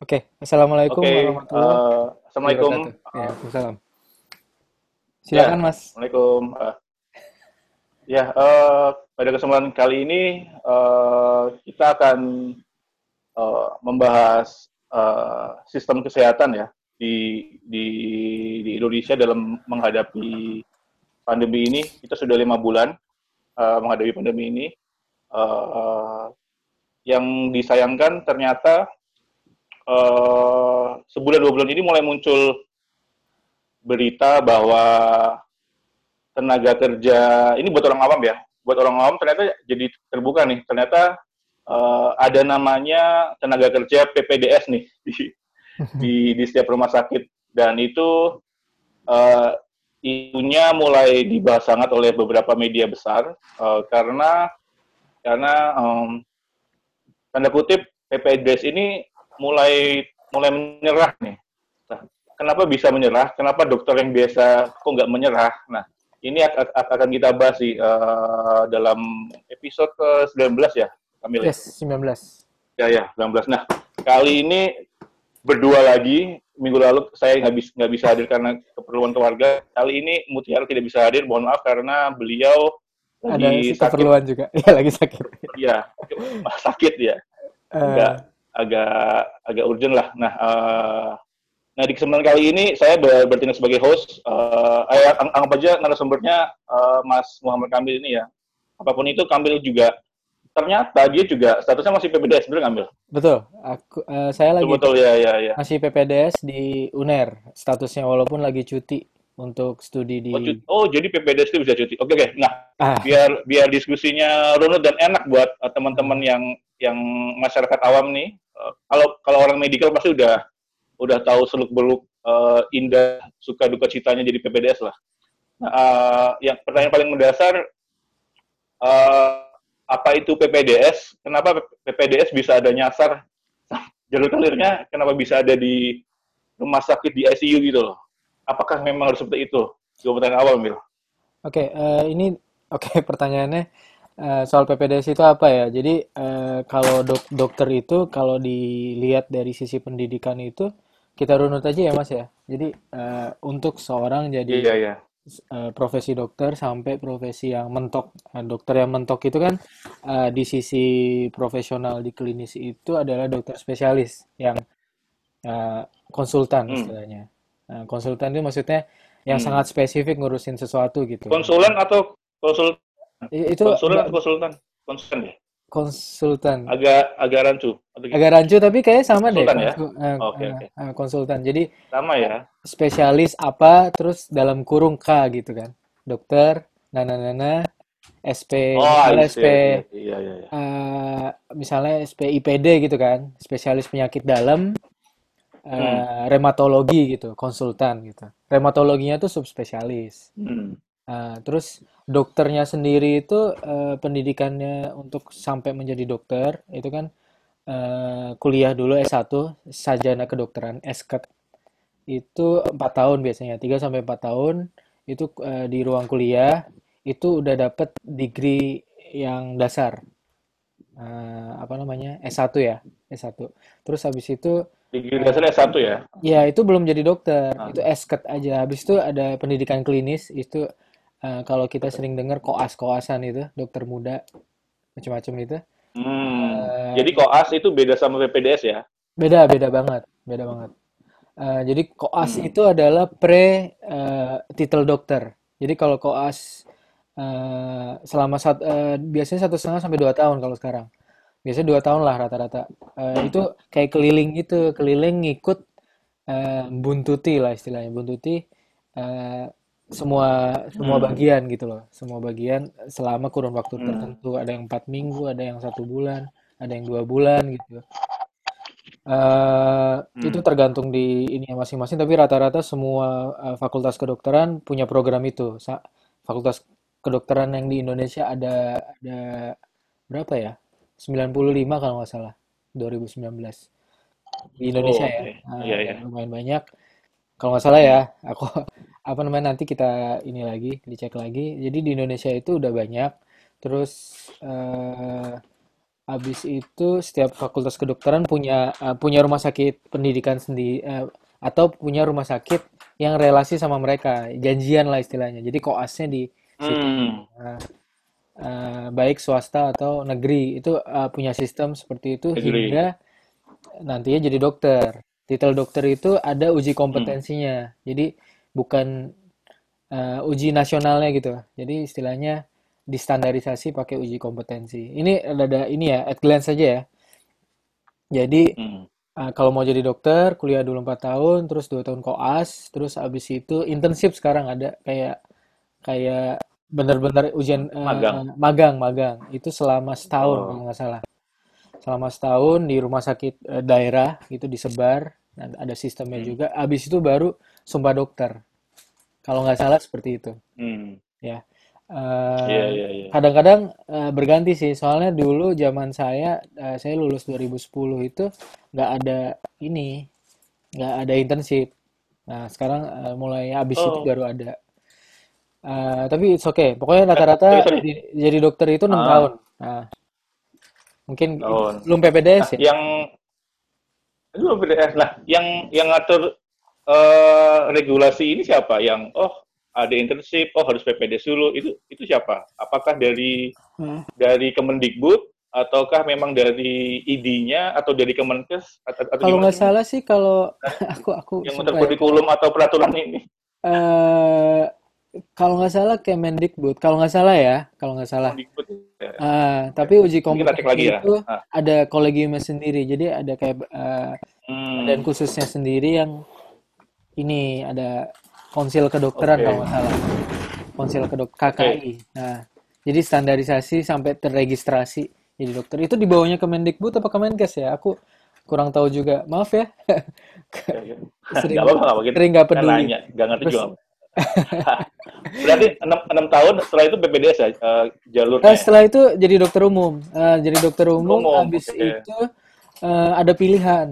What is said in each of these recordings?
Oke, Assalamualaikum Oke, warahmatullahi eh, Assalamualaikum. wabarakatuh. Ya, Eh, Waalaikumsalam. ya, Silakan Mas. Assalamualaikum. Eh, ya, eh, pada kesempatan kali ini eh, kita akan eh, membahas eh, sistem kesehatan ya di di di Indonesia dalam menghadapi pandemi ini. Kita sudah lima bulan eh, menghadapi pandemi ini. Eh, yang disayangkan ternyata eh, sebulan dua bulan ini mulai muncul berita bahwa tenaga kerja ini buat orang awam ya, buat orang awam ternyata jadi terbuka nih, ternyata eh, ada namanya tenaga kerja PPDS nih di di, di setiap rumah sakit. Dan itu eh, isunya mulai dibahas sangat oleh beberapa media besar eh, karena karena em, tanda kutip PPDS ini mulai mulai menyerah nih. Nah, kenapa bisa menyerah? Kenapa dokter yang biasa kok nggak menyerah? Nah, ini ak- ak- akan kita bahas sih eh, dalam episode ke-19 ya, Kamil. ya? Yes, 19. Ya, ya, 19. Nah, kali ini berdua lagi. Minggu lalu saya nggak bisa nggak bisa hadir karena keperluan keluarga. Kali ini Mutiara tidak bisa hadir. Mohon maaf karena beliau Ada lagi sakit. keperluan juga. Iya, lagi sakit. Ya, sakit ya. Enggak. Agak agak urgent lah. Nah, eh, nah di kesempatan kali ini saya ber- bertindak sebagai host. Eh, eh, ang- anggap aja narasumbernya eh, Mas Muhammad Kamil ini ya. Apa pun itu Kamil juga ternyata dia juga statusnya masih PPDS bener Kamil. betul. Aku eh, saya lagi Betul betul ya ya ya. masih PPDS di UNER statusnya walaupun lagi cuti untuk studi di Oh, oh, jadi PPDS itu bisa cuti. Oke oke. Nah ah, biar biar diskusinya runut dan enak buat eh, teman-teman yang yang masyarakat awam nih. Eh, kalau kalau orang medical pasti udah udah tahu seluk beluk indah suka duka citanya jadi PPDS lah. Nah, eh, yang pertanyaan paling mendasar eh, apa itu PPDS? Kenapa PPDS bisa ada nyasar jalur kalirnya? Kenapa bisa ada di rumah sakit di ICU gitu loh? Apakah memang harus seperti itu? Pertanyaan awal, Mil. Oke, eh, ini oke pertanyaannya eh, soal PPDS itu apa ya? Jadi eh, kalau dok dokter itu kalau dilihat dari sisi pendidikan itu kita runut aja ya Mas ya. Jadi eh, untuk seorang jadi Iya, iya. eh, profesi dokter sampai profesi yang mentok. Nah, dokter yang mentok itu kan eh, di sisi profesional di klinis itu adalah dokter spesialis yang eh, konsultan Hmm. Nah, konsultan itu maksudnya yang Hmm. sangat spesifik ngurusin sesuatu gitu. Konsulen atau konsul Itu konsulen atau konsultan? Konsulen ya? konsultan. Agak agak rancu? Agak rancu tapi kayaknya sama deh Konsultan ya? eh, Oke, eh, oke. eh, konsultan. Jadi Sama ya. spesialis apa terus dalam kurung K gitu kan. Dokter, nana nana, SP, Oh, misalnya SP. Iya, iya, iya. eh, misalnya SP IPD gitu kan, spesialis penyakit dalam, Hmm. eh, reumatologi gitu, konsultan gitu. Reumatologinya tuh subspesialis. Hmm. Eh, terus dokternya sendiri itu eh, pendidikannya untuk sampai menjadi dokter itu kan eh, kuliah dulu S1 sarjana kedokteran SKED itu empat tahun biasanya 3 sampai 4 tahun itu eh, di ruang kuliah itu udah dapet degree yang dasar Eh, apa namanya S1 ya S1 terus habis itu Degree dasarnya S1 ya. Ya, itu belum jadi dokter. Ah. Itu esket aja. Habis itu ada pendidikan klinis. Itu eh, kalau kita sering dengar koas-koasan itu, dokter muda, macam-macam itu. Hmm. Eh, Jadi koas itu beda sama PPDS ya? beda, beda banget. Beda banget. Eh, jadi koas Hmm. itu adalah pre eh, titel dokter. Jadi kalau koas eh, selama sat, eh, biasanya satu setengah sampai dua tahun kalau sekarang. Biasanya dua tahun lah rata-rata. Eh, itu kayak keliling gitu, keliling ngikut eh, buntuti lah istilahnya buntuti eh, semua semua Hmm. bagian gitu loh semua bagian selama kurun waktu Hmm. tertentu ada yang empat minggu ada yang satu bulan ada yang dua bulan gitu Eh, itu Hmm. tergantung di ini masing-masing tapi rata-rata semua eh, fakultas kedokteran punya program itu Sa- fakultas kedokteran yang di Indonesia ada ada berapa ya 95 kalau nggak salah 2019 di Oh, Indonesia ya. Nah, Iya, iya. lumayan banyak kalau nggak salah ya aku apa namanya nanti kita ini lagi dicek lagi jadi di Indonesia itu udah banyak terus eh, Habis itu setiap fakultas kedokteran punya eh, punya rumah sakit pendidikan sendiri eh, atau punya rumah sakit yang relasi sama mereka, janjian lah istilahnya. Jadi koasnya di situ. Hmm. Nah, eh, baik swasta atau negeri itu eh, punya sistem seperti itu Agree. hingga nantinya jadi dokter. Titel dokter itu ada uji Hmm. kompetensinya. Jadi bukan eh, uji nasionalnya gitu. Jadi istilahnya distandarisasi pakai uji kompetensi. Ini ada ini ya, at glance saja ya. Jadi Hmm. eh, kalau mau jadi dokter, kuliah dulu 4 tahun, terus 2 tahun koas, terus abis itu internship sekarang ada kayak kayak benar-benar ujian Magang. eh, magang, magang. Itu selama setahun kalau Oh. nggak salah. Selama setahun di rumah sakit eh, daerah itu disebar, dan ada sistemnya Hmm. juga. Abis itu baru sumpah dokter. Kalau nggak salah seperti itu, Hmm. ya. Iya, Eh, iya, iya. kadang-kadang eh, berganti sih, soalnya dulu zaman saya, eh, saya lulus 2010 itu nggak ada ini, nggak ada internship. Nah, sekarang eh, mulai habis itu Oh. baru ada. Eh, tapi it's okay. Pokoknya Eh, rata-rata di- jadi dokter itu enam Ah, tahun. Nah, mungkin tahun. belum PPDS Nah, ya? yang itu BPDS. Nah, yang yang ngatur eh, regulasi ini siapa? Yang oh ada internship, oh harus PPDS dulu. Itu itu siapa? Apakah dari Hmm. dari Kemendikbud ataukah memang dari ID-nya atau dari Kemenkes atau, atau Kalau nggak salah sih, kalau aku aku Yang untuk sumpah ya, kurikulum atau peraturan ini? eh kalau nggak salah Kemendikbud, kalau nggak salah ya, kalau nggak salah. Kemendikbud. Ya. Oke. tapi uji lagi kompetensi ya. itu Ah. ada kolegiumnya sendiri. Jadi ada kayak badan Hmm. khususnya sendiri yang ini ada konsil kedokteran Oke. kalau nggak salah. Konsil kedok. KKI. Nah, jadi standarisasi sampai terregistrasi jadi dokter. Itu di bawahnya Kemendikbud apa Kemenkes ya? Aku kurang tahu juga. Maaf ya. Ya, ya. Sering Nggak apa-apa, sering nggak Kita peduli. nanya, nggak ngerti juga. Berarti enam, enam tahun setelah itu BPDS ya eh, jalurnya ya? setelah itu jadi dokter umum. Eh, jadi dokter umum, Umum, habis oke. itu eh, ada pilihan.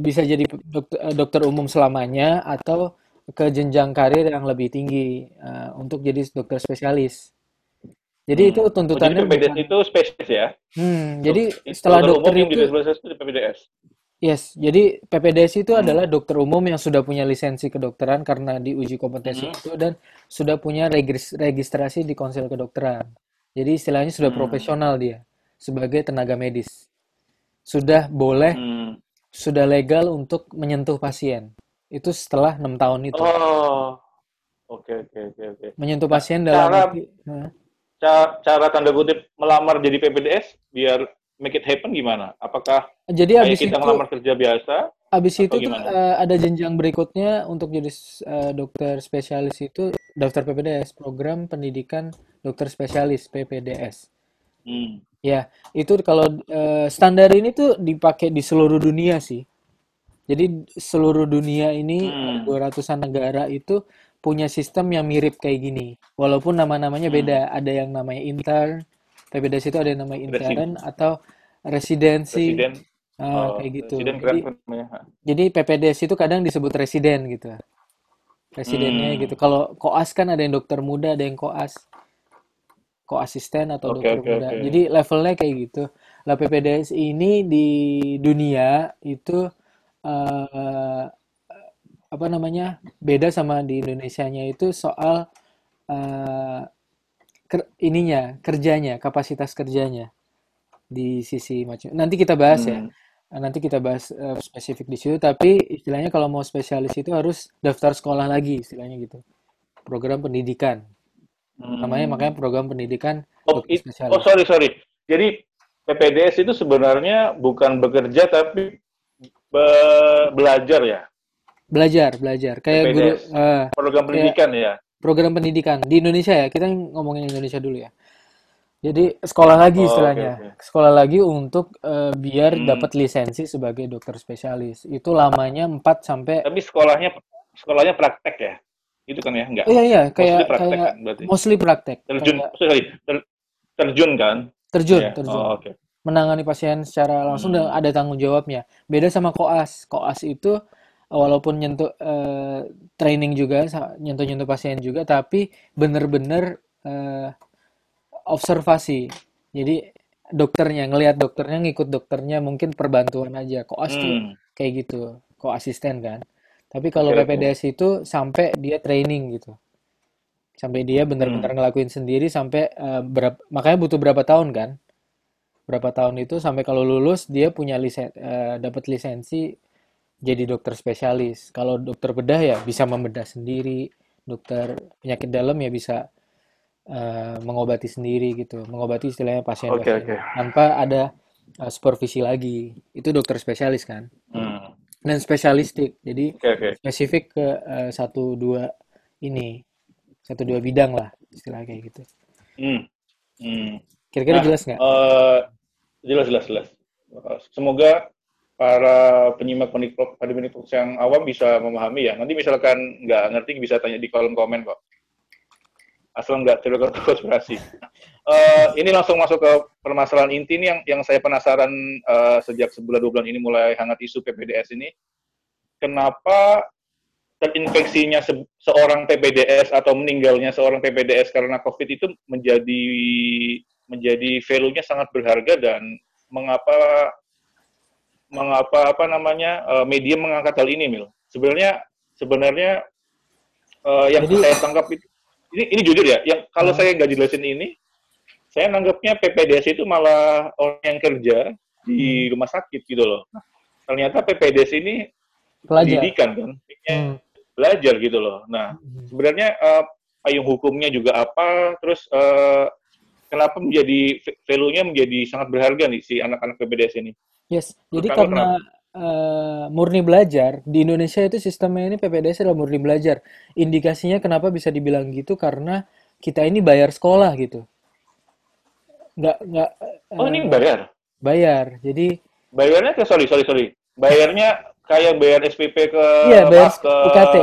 Bisa jadi dokter, dokter umum selamanya atau ke jenjang karir yang lebih tinggi eh, untuk jadi dokter spesialis. Jadi itu Hmm. Oh, jadi tuntutannya PPDS bukan. itu spesies ya? Hmm, jadi setelah dokter dokter umum itu itu di PPDS. Yes, jadi PPDS itu Hmm. adalah dokter umum yang sudah punya lisensi kedokteran karena diuji kompetensi Hmm. itu dan sudah punya regis- registrasi di konsil kedokteran. Jadi istilahnya sudah Hmm. profesional dia sebagai tenaga medis. Sudah boleh, Hmm. sudah legal untuk menyentuh pasien. Itu setelah enam tahun itu. Oh, oke oke oke oke. Menyentuh Nah, pasien dalam cara arti, Hah? ca- cara tanda kutip melamar jadi PPDS biar make it happen gimana? Apakah Jadi habis kita itu ngelamar kerja biasa Habis atau itu tuh eh, ada jenjang berikutnya untuk jadi eh, dokter spesialis itu daftar PPDS, program pendidikan dokter spesialis PPDS. Hmm. Ya, itu kalau eh, standar ini tuh dipakai di seluruh dunia sih. Jadi seluruh dunia ini Hmm. 200-an negara itu punya sistem yang mirip kayak gini. Walaupun nama-namanya Hmm. beda. Ada yang namanya intern, PPDS itu ada yang namanya intern atau residensi, Residen, ah, oh, kayak gitu. residen Jadi jadi PPDS itu kadang disebut residen gitu. Residennya Hmm. gitu. Kalau koas kan ada yang dokter muda, ada yang koas, koasisten atau Oke dokter oke muda. oke. Jadi levelnya kayak gitu. Lah PPDS ini di dunia itu eh, apa namanya beda sama di Indonesianya itu soal eh, ker- ininya kerjanya, kapasitas kerjanya di sisi macam. Nanti kita bahas ya. Hmm. Nanti kita bahas eh, spesifik di situ. Tapi istilahnya kalau mau spesialis itu harus daftar sekolah lagi, istilahnya gitu. Program pendidikan. Namanya makanya Hmm. program pendidikan Oh, oh sorry sorry. Jadi PPDS itu sebenarnya bukan bekerja tapi be- belajar ya. Belajar, belajar. Kayak guru PPDS eh, program kayak pendidikan ya. Program pendidikan di Indonesia ya. Kita ngomongin Indonesia dulu ya. Jadi sekolah lagi Oh, istilahnya. oke. Sekolah lagi untuk eh, biar Hmm. dapat lisensi sebagai dokter spesialis. Itu lamanya 4 sampai Tapi sekolahnya sekolahnya praktek ya. Itu kan ya enggak. Oh iya iya, Mostly kayak praktek kayak kan berarti. mostly praktek. Terjun Kayak sorry, ter- terjun kan? terjun, Ya. terjun. Oh, oke. Menangani pasien secara langsung dan Hmm. ada tanggung jawabnya. Beda sama koas. Koas itu walaupun nyentuh eh, training juga, nyentuh-nyentuh pasien juga, tapi bener-bener eh, observasi. Jadi dokternya, ngelihat dokternya, ngikut dokternya, mungkin perbantuan aja. Koas tuh Hmm. kayak gitu, kok asisten kan. Tapi kalau. PPDS itu sampai dia training gitu. Sampai dia benar-benar Hmm. ngelakuin sendiri sampai eh, berapa, makanya butuh berapa tahun kan? Berapa tahun itu sampai kalau lulus dia punya lisen, eh, dapat lisensi jadi dokter spesialis. Kalau dokter bedah ya bisa membedah sendiri, dokter penyakit dalam ya bisa eh, mengobati sendiri gitu, mengobati istilahnya Oke, pasien-pasien oke. tanpa ada eh, supervisi lagi. Itu dokter spesialis kan? Hmm. Dan spesialistik, jadi Oke, oke. spesifik ke eh, satu dua ini, satu dua bidang lah istilah kayak gitu. Hmm. Hmm. Kira-kira Nah, jelas nggak? eh, jelas, jelas, jelas. Semoga para penyimak pada penikmat yang awam bisa memahami ya. Nanti misalkan nggak ngerti bisa tanya di kolom komen kok. Asal nggak terlalu konspirasi. Eh, ini langsung masuk ke permasalahan inti nih yang yang saya penasaran eh, sejak sebulan dua bulan ini mulai hangat isu PPDS ini. Kenapa terinfeksinya se- seorang PPDS atau meninggalnya seorang PPDS karena COVID itu menjadi menjadi value-nya sangat berharga dan mengapa mengapa apa namanya eh, media mengangkat hal ini Mil? Sebenarnya sebenarnya eh, yang Jadi- saya tangkap itu ini ini jujur ya, yang kalau Hmm. saya nggak jelasin ini, saya nanggapnya PPDS itu malah orang yang kerja di rumah sakit gitu loh. Ternyata PPDS ini Pelajar. pendidikan kan, Hmm. belajar gitu loh. Nah, Hmm. sebenarnya eh, payung hukumnya juga apa, terus eh, kenapa menjadi value-nya menjadi sangat berharga nih si anak-anak PPDS ini? Yes, jadi kamu karena eh, murni belajar di Indonesia itu sistemnya ini PPDS adalah murni belajar. Indikasinya kenapa bisa dibilang gitu karena kita ini bayar sekolah gitu. Nggak nggak Oh eh, ini bayar? bayar. Jadi Bayarnya ke sorry sorry sorry. Bayarnya kayak bayar SPP ke Iya, bayar ke UKT.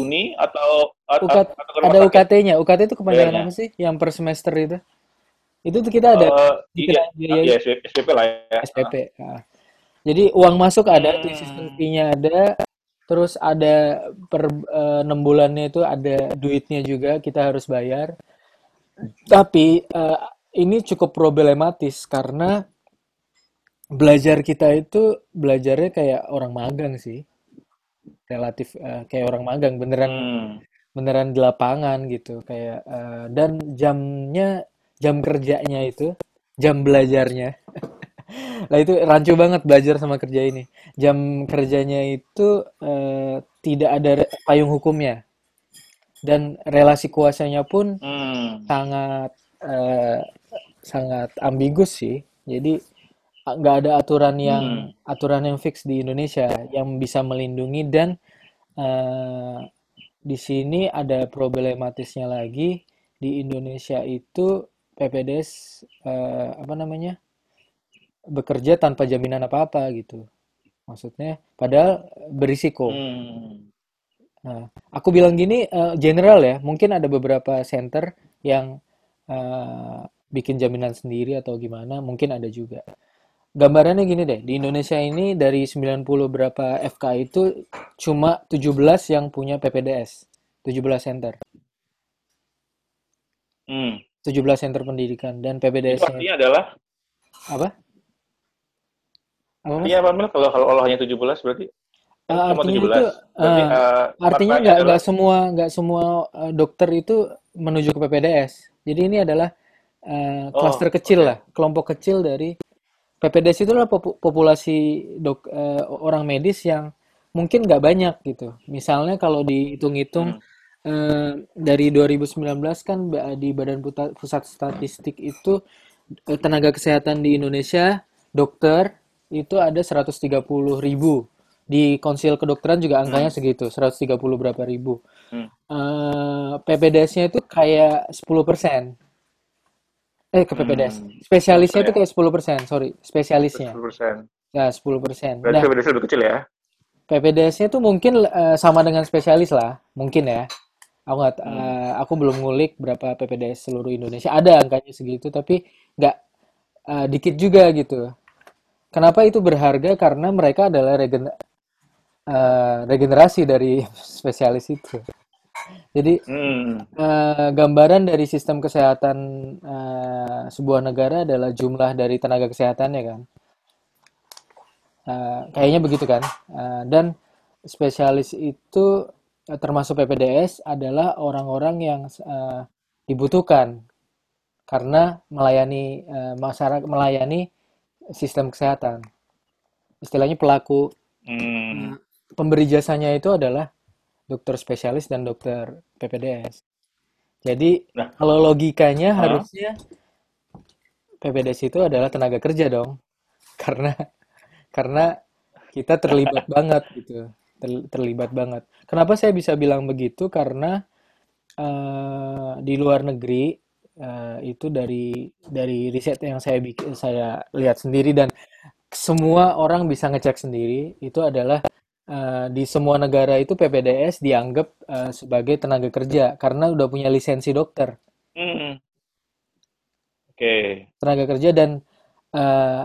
uni atau at- UKT, atau ke ada? UKT-nya. UKT itu kepanjangan apa sih? Yang per semester itu? Itu tuh kita ada Eh, iya, biaya iya SPP, lah ya. SPP. Nah, jadi uang masuk ada, Hmm. sistem fee-nya ada, terus ada per eh, enam bulannya itu ada duitnya juga kita harus bayar. Tapi eh, ini cukup problematis karena belajar kita itu belajarnya kayak orang magang sih, relatif eh, kayak orang magang, beneran Hmm. beneran di lapangan gitu kayak eh, dan jamnya jam kerjanya itu jam belajarnya. Lah itu rancu banget belajar sama kerja ini. Jam kerjanya itu eh, tidak ada payung hukumnya. Dan relasi kuasanya pun Hmm. sangat eh, sangat ambigus sih. Jadi nggak ada aturan yang Hmm. aturan yang fix di Indonesia yang bisa melindungi dan eh, di sini ada problematisnya lagi. Di Indonesia itu PPDS eh, apa namanya bekerja tanpa jaminan apa-apa gitu maksudnya padahal berisiko Hmm. Nah, aku bilang gini, eh, general ya, mungkin ada beberapa center yang eh, bikin jaminan sendiri atau gimana, mungkin ada juga. Gambarannya gini deh, di Indonesia ini dari 90 berapa FK itu cuma 17 yang punya PPDS, 17 center. Hmm. 17 center pendidikan dan Itu PPDS-nya artinya adalah apa? Apa apa Mil? Kalau kalau Allah hanya 17 berarti cuma artinya 17. itu Berarti eh, artinya nggak nggak semua nggak semua dokter itu menuju ke PPDS. Jadi ini adalah oh, klaster kecil oke. lah, kelompok kecil dari PPDS itu adalah popu- populasi dok eh, orang medis yang mungkin nggak banyak gitu. Misalnya kalau dihitung-hitung Hmm. Eh, dari 2019 kan di Badan Pusat Statistik itu eh, tenaga kesehatan di Indonesia dokter itu ada 130 ribu. Di konsil kedokteran juga angkanya Hmm. segitu, 130 berapa ribu. Hmm. Eh, PPDS-nya itu kayak 10%. Eh, ke PPDS. Hmm. Spesialisnya itu ya. kayak 10%, sorry. Spesialisnya. 10%. Ya, 10%. Berarti Nah, PPDS lebih kecil ya? PPDS-nya tuh mungkin eh, sama dengan spesialis lah, mungkin ya. Aku nggak, Hmm. eh, aku belum ngulik berapa PPDS seluruh Indonesia. Ada angkanya segitu, tapi nggak eh, dikit juga gitu. Kenapa itu berharga? Karena mereka adalah regen, eh, regenerasi dari spesialis itu. Jadi Hmm. eh, gambaran dari sistem kesehatan eh, sebuah negara adalah jumlah dari tenaga kesehatannya kan. Eh, kayaknya begitu kan. Eh, dan spesialis itu termasuk PPDS adalah orang-orang yang eh, dibutuhkan karena melayani eh, masyarakat, melayani sistem kesehatan. Istilahnya pelaku Hmm. eh, pemberi jasanya itu adalah dokter spesialis dan dokter PPDS. Jadi Nah, kalau logikanya ah, harusnya PPDS itu adalah tenaga kerja dong, karena karena kita terlibat banget gitu, terlibat banget. Kenapa saya bisa bilang begitu? Karena eh, di luar negeri eh, itu dari dari riset yang saya bikin saya lihat sendiri dan semua orang bisa ngecek sendiri itu adalah eh, di semua negara itu PPDS dianggap eh, sebagai tenaga kerja karena udah punya lisensi dokter hmm. Oke. tenaga kerja dan eh,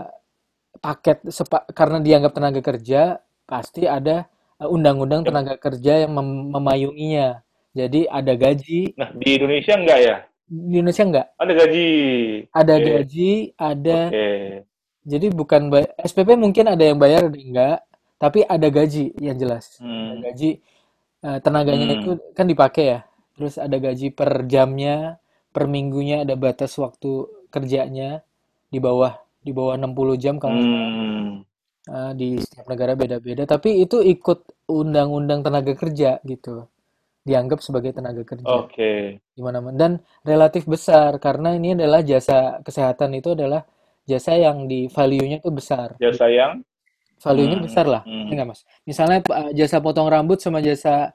paket sepa- karena dianggap tenaga kerja pasti ada undang-undang Yep. tenaga kerja yang mem- memayunginya jadi ada gaji Nah, di Indonesia enggak ya? di Indonesia enggak Ada gaji. ada Oke. gaji ada Oke. jadi bukan SPP mungkin ada yang bayar ada enggak tapi ada gaji yang jelas ada Hmm. gaji eh, tenaganya itu Hmm. kan dipakai ya terus ada gaji per jamnya per minggunya ada batas waktu kerjanya di bawah di bawah 60 jam kalau Hmm. Eh, di setiap negara beda-beda tapi itu ikut undang-undang tenaga kerja gitu dianggap sebagai tenaga kerja Oke. di mana-mana dan relatif besar karena ini adalah jasa kesehatan itu adalah jasa yang di value-nya itu besar Ya sayang. value-nya Hmm. besar lah Hmm. ya nggak mas misalnya eh, jasa potong rambut sama jasa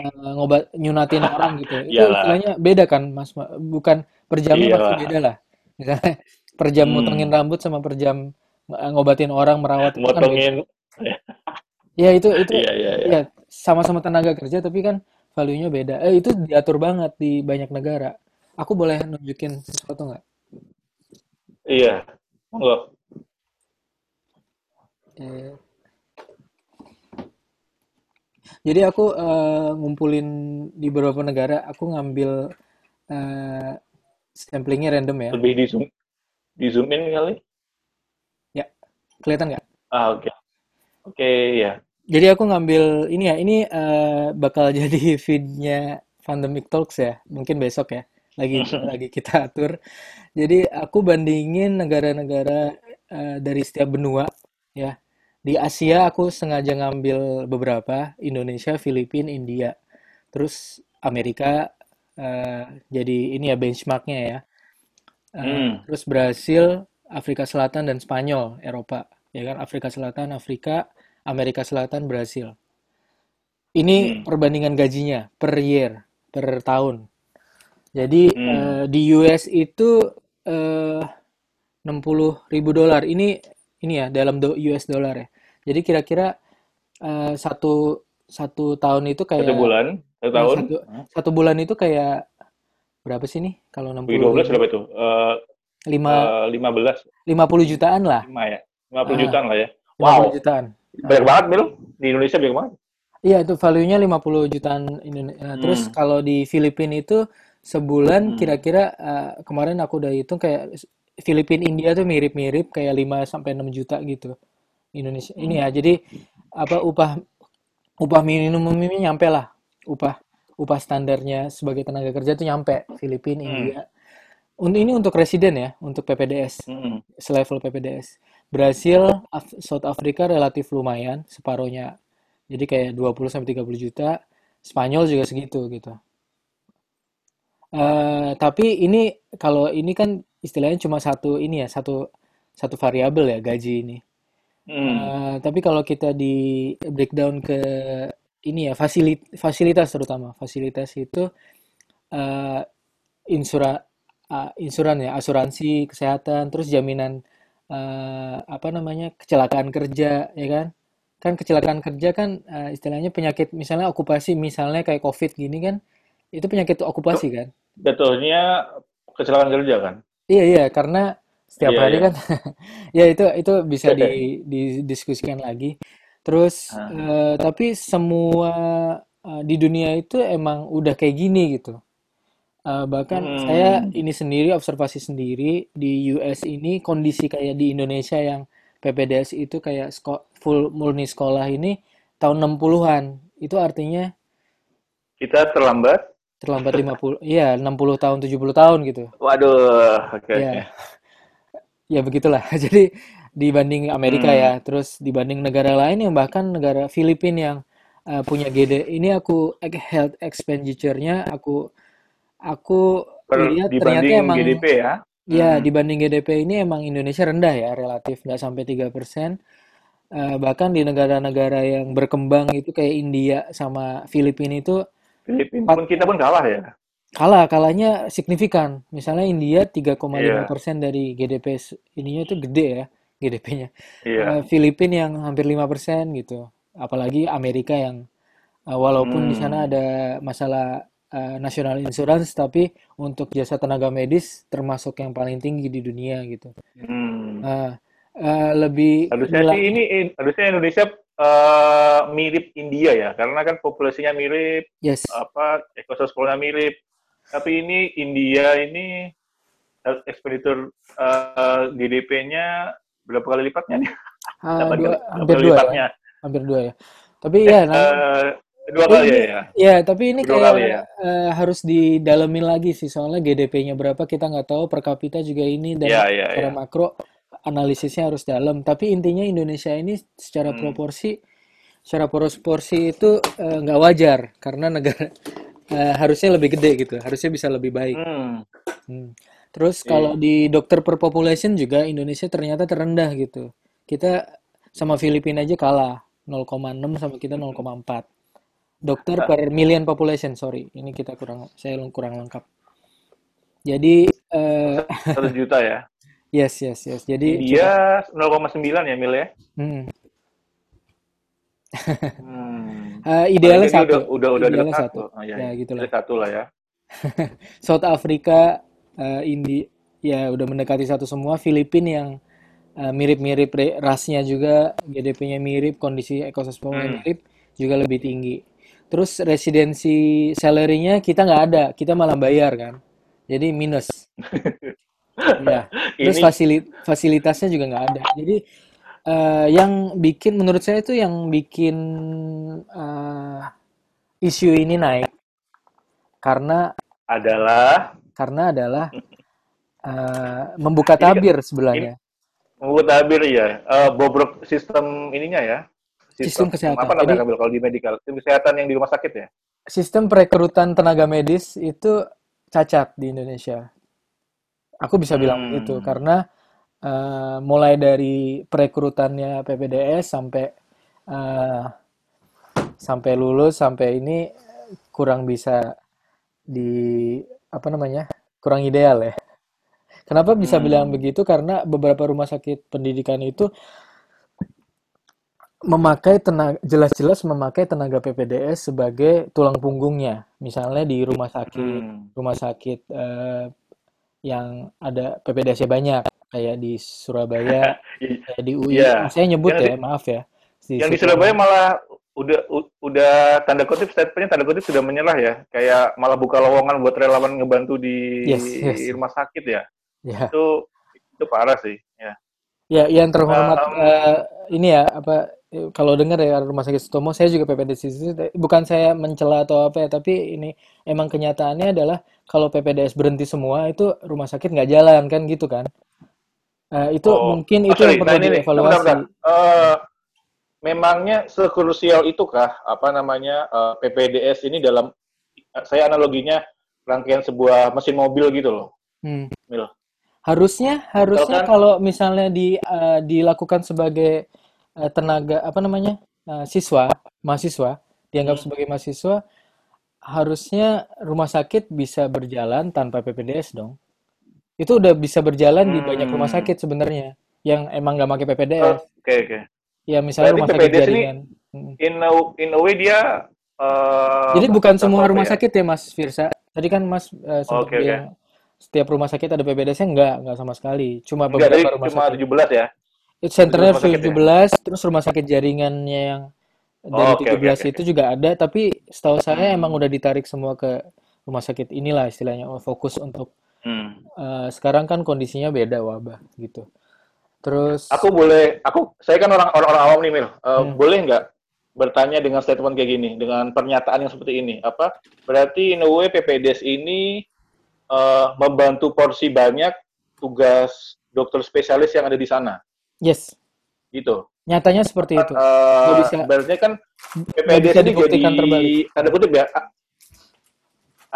eh, ngobat nyunatin orang gitu itu Iyalah. istilahnya beda kan mas Ma- bukan per jamnya pasti beda lah misalnya per jam motongin Hmm. rambut sama per jam ngobatin orang merawat itu kan beda Motongin. ya itu itu Iya, iya, iya. ya sama-sama tenaga kerja tapi kan value-nya beda eh itu diatur banget di banyak negara aku boleh nunjukin sesuatu nggak Iya. Monggo. Eh, jadi aku eh, ngumpulin di beberapa negara aku ngambil eh, samplingnya random ya Lebih di zoom, di zoom in kali. Kelihatan nggak Ah, oke. Oke, ya. Jadi aku ngambil ini ya, ini eh, bakal jadi feednya Pandemic Talks ya, mungkin besok ya, lagi lagi kita atur. Jadi aku bandingin negara-negara eh, dari setiap benua ya. Di Asia aku sengaja ngambil beberapa, Indonesia, Filipina, India, terus Amerika. eh, jadi ini ya benchmarknya ya. Eh, Hmm. terus Brasil, Afrika Selatan dan Spanyol, Eropa, ya kan? Afrika Selatan, Afrika, Amerika Selatan, Brasil. Ini Hmm. perbandingan gajinya per year, per tahun. Jadi Hmm. eh, di US itu eh, 60 ribu dolar. Ini ini ya dalam do- US dollar ya. Jadi kira-kira eh, satu satu tahun itu Satu kayak bulan, satu eh, tahun. satu satu bulan itu kayak berapa sih nih? Kalau Bagi 60 12 ribu, berapa itu? Eh, lima eh, 15, 50 jutaan lah. 5 ya? 50 Ah, jutaan lah ya. 50 Wow, jutaan. banyak Ah. banget, Mil. Di Indonesia banyak banget. Iya, itu value-nya 50 jutaan Indonesia. Terus Hmm. kalau di Filipina itu sebulan Hmm. kira-kira eh, kemarin aku udah hitung kayak Filipina India tuh mirip-mirip kayak 5 sampai 6 juta gitu. Indonesia ini Hmm. ya. Jadi apa upah upah minimum ini nyampe lah. Upah upah standarnya sebagai tenaga kerja tuh nyampe Filipina, Hmm. India. Untuk ini untuk residen ya, untuk PPDS, Hmm. selevel PPDS. Brasil, Af- South Africa relatif lumayan, separohnya. Jadi kayak 20 sampai 30 juta. Spanyol juga segitu gitu. Eh, tapi ini kalau ini kan istilahnya cuma satu ini ya, satu satu variabel ya gaji ini. Hmm. Eh, tapi kalau kita di breakdown ke ini ya fasilit- fasilitas terutama fasilitas itu eh, insura ah, insuran ya asuransi kesehatan terus jaminan eh, apa namanya kecelakaan kerja ya kan kan kecelakaan kerja kan eh, istilahnya penyakit misalnya okupasi misalnya kayak COVID gini kan itu penyakit okupasi kan Jatuhnya kecelakaan kerja kan? Iya iya karena setiap Iya, hari iya. kan ya itu itu bisa di didiskusikan lagi. Terus eh, tapi semua uh, di dunia itu emang udah kayak gini gitu. Uh, bahkan saya Hmm. ini sendiri observasi sendiri di US ini kondisi kayak di Indonesia yang PPDS itu kayak sko- full murni sekolah ini tahun 60-an. Itu artinya Kita terlambat. terlambat 50, iya 60 tahun, 70 tahun gitu. Waduh, oke oke. Ya, ya begitulah. Jadi dibanding Amerika Hmm. ya, terus dibanding negara lain yang bahkan negara Filipina yang uh, punya GD, ini aku eh, health expenditure-nya aku aku Per lihat ternyata dibanding emang GDP ya. ya Hmm. dibanding GDP ini emang Indonesia rendah ya relatif nggak sampai 3%. Uh, bahkan di negara-negara yang berkembang itu kayak India sama Filipina itu Filipina pun kita pun kalah ya. kalah kalahnya signifikan. Misalnya India 3,5% Iya, dari GDP ininya itu gede ya GDP-nya. iya. Filipina yang hampir 5% gitu. Apalagi Amerika yang uh, walaupun di sana Hmm. ada masalah uh, national insurance tapi untuk jasa tenaga medis termasuk yang paling tinggi di dunia gitu. Hmm. Uh, uh, lebih Harusnya sih ini in- harusnya Indonesia eh, mirip India ya, karena kan populasinya mirip, yes. apa ekosistemnya mirip. Tapi ini India ini expenditure eh, GDP-nya berapa kali lipatnya nih? Uh, Delapan dua kali, berapa hampir dua ya. lipatnya? Hampir dua ya. Tapi Eh, ya eh, dua kali ya ini ya, ya, tapi ini dua kayak kali ya. eh, harus didalemin lagi sih soalnya GDP-nya berapa kita nggak tahu per kapita juga ini dan Ya ya secara ya. makro analisisnya harus dalam. Tapi intinya Indonesia ini secara Hmm. proporsi, secara proporsi itu eh, nggak wajar karena negara eh, harusnya lebih gede gitu, harusnya bisa lebih baik. Hmm. Hmm. Terus kalau Iya. di dokter per population juga Indonesia ternyata terendah gitu. Kita sama Filipina aja kalah 0,6 sama kita 0,4. Dokter per million population, sorry. Ini kita kurang, saya kurang lengkap. Jadi, eh, Satu juta ya. yes, yes, yes. Jadi coba, 0,9 ya mil ya. hmm. Hmm. Paling idealnya udah satu, udah udah dekat idealnya satu. satu. Oh, ya, Ya, ya. gitulah. Jadi satu lah ya. South Africa, eh, Indi, ya udah mendekati satu semua. Filipina yang mirip-mirip re- rasnya juga, GDP-nya mirip, kondisi ekosistemnya Hmm. mirip, juga lebih tinggi. Terus residensi salary-nya kita nggak ada, kita malah bayar kan. Jadi minus. Ya. Terus fasili- fasilitasnya juga nggak ada. Jadi eh, yang bikin, menurut saya itu yang bikin eh, isu ini naik karena adalah karena adalah eh, membuka ini tabir ini sebenarnya membuat tabir ya. Eh, bobrok sistem ininya ya. Sistem Sistem kesehatan. apa namanya Jadi kalau di medical? Sistem kesehatan yang di rumah sakit ya. sistem perekrutan tenaga medis itu cacat di Indonesia. Aku bisa bilang Hmm. karena eh, mulai dari perekrutannya PPDS sampai eh, sampai lulus sampai ini kurang bisa di apa namanya kurang ideal ya. Kenapa bisa bilang Hmm. begitu? Karena beberapa rumah sakit pendidikan itu memakai tenaga jelas-jelas memakai tenaga PPDS sebagai tulang punggungnya. Misalnya di rumah sakit Hmm. rumah sakit eh, yang ada PPDS-nya banyak kayak di Surabaya, kayak di UI. Iya. Saya nyebut Yang di, ya, maaf ya. Di yang di Sutomo. Surabaya malah udah u- udah tanda kutip statementnya tanda kutip sudah menyerah ya. Kayak malah buka lowongan buat relawan ngebantu di Yes, yes. rumah sakit ya. Ya. Itu itu parah sih. Ya. Ya, yang terhormat Um, eh, ini ya apa kalau dengar ya Rumah Sakit Sutomo, saya juga PPDS. Bukan saya mencela atau apa ya, tapi ini emang kenyataannya adalah kalau PPDS berhenti semua itu rumah sakit nggak jalan kan gitu kan? Eh, itu oh, mungkin oh itu yang sorry. Nah perlu bentar, dievaluasi. bentar. Eh, memangnya sekrusial itukah apa namanya eh, PPDS ini dalam saya analoginya rangkaian sebuah mesin mobil gitu loh, Hmm. Mil. Harusnya harusnya Misalkan kalau misalnya di eh, dilakukan sebagai eh, tenaga apa namanya eh, siswa mahasiswa dianggap hmm, sebagai mahasiswa harusnya rumah sakit bisa berjalan tanpa PPDS dong. Itu udah bisa berjalan di banyak rumah hmm. sakit sebenarnya yang emang nggak pakai Oh, PPDS. Oke oke. Ya misalnya Berarti rumah sakit PPDS ini jaringan. Mm. in a, in a way dia eh Jadi bukan semua rumah ya? sakit ya Mas Firsa. Tadi kan Mas eh, sempat oke. bilang setiap rumah sakit ada PPDS-nya enggak, enggak sama sekali. Cuma Enggak, beberapa rumah cuma sakit. 17 ya. Itu 17 senternya rumah sakit ya. 17, terus rumah sakit jaringannya yang dari Oh, oke, 17 oke, itu oke. juga ada, tapi setahu saya emang Hmm, udah ditarik semua ke rumah sakit inilah istilahnya, oh, fokus untuk hmm. eh, sekarang kan kondisinya beda wabah gitu. Aku Terus, boleh, aku, saya kan orang orang, orang awam nih, Mil. Eh, hmm, boleh nggak bertanya dengan statement kayak gini, dengan pernyataan yang seperti ini? Apa berarti in a way PPDS ini eh, membantu porsi banyak tugas dokter spesialis yang ada di sana, yes, gitu. nyatanya seperti itu. Eh, bisa berarti kan nggak bisa ini jadi terbalik. tanda kutip ya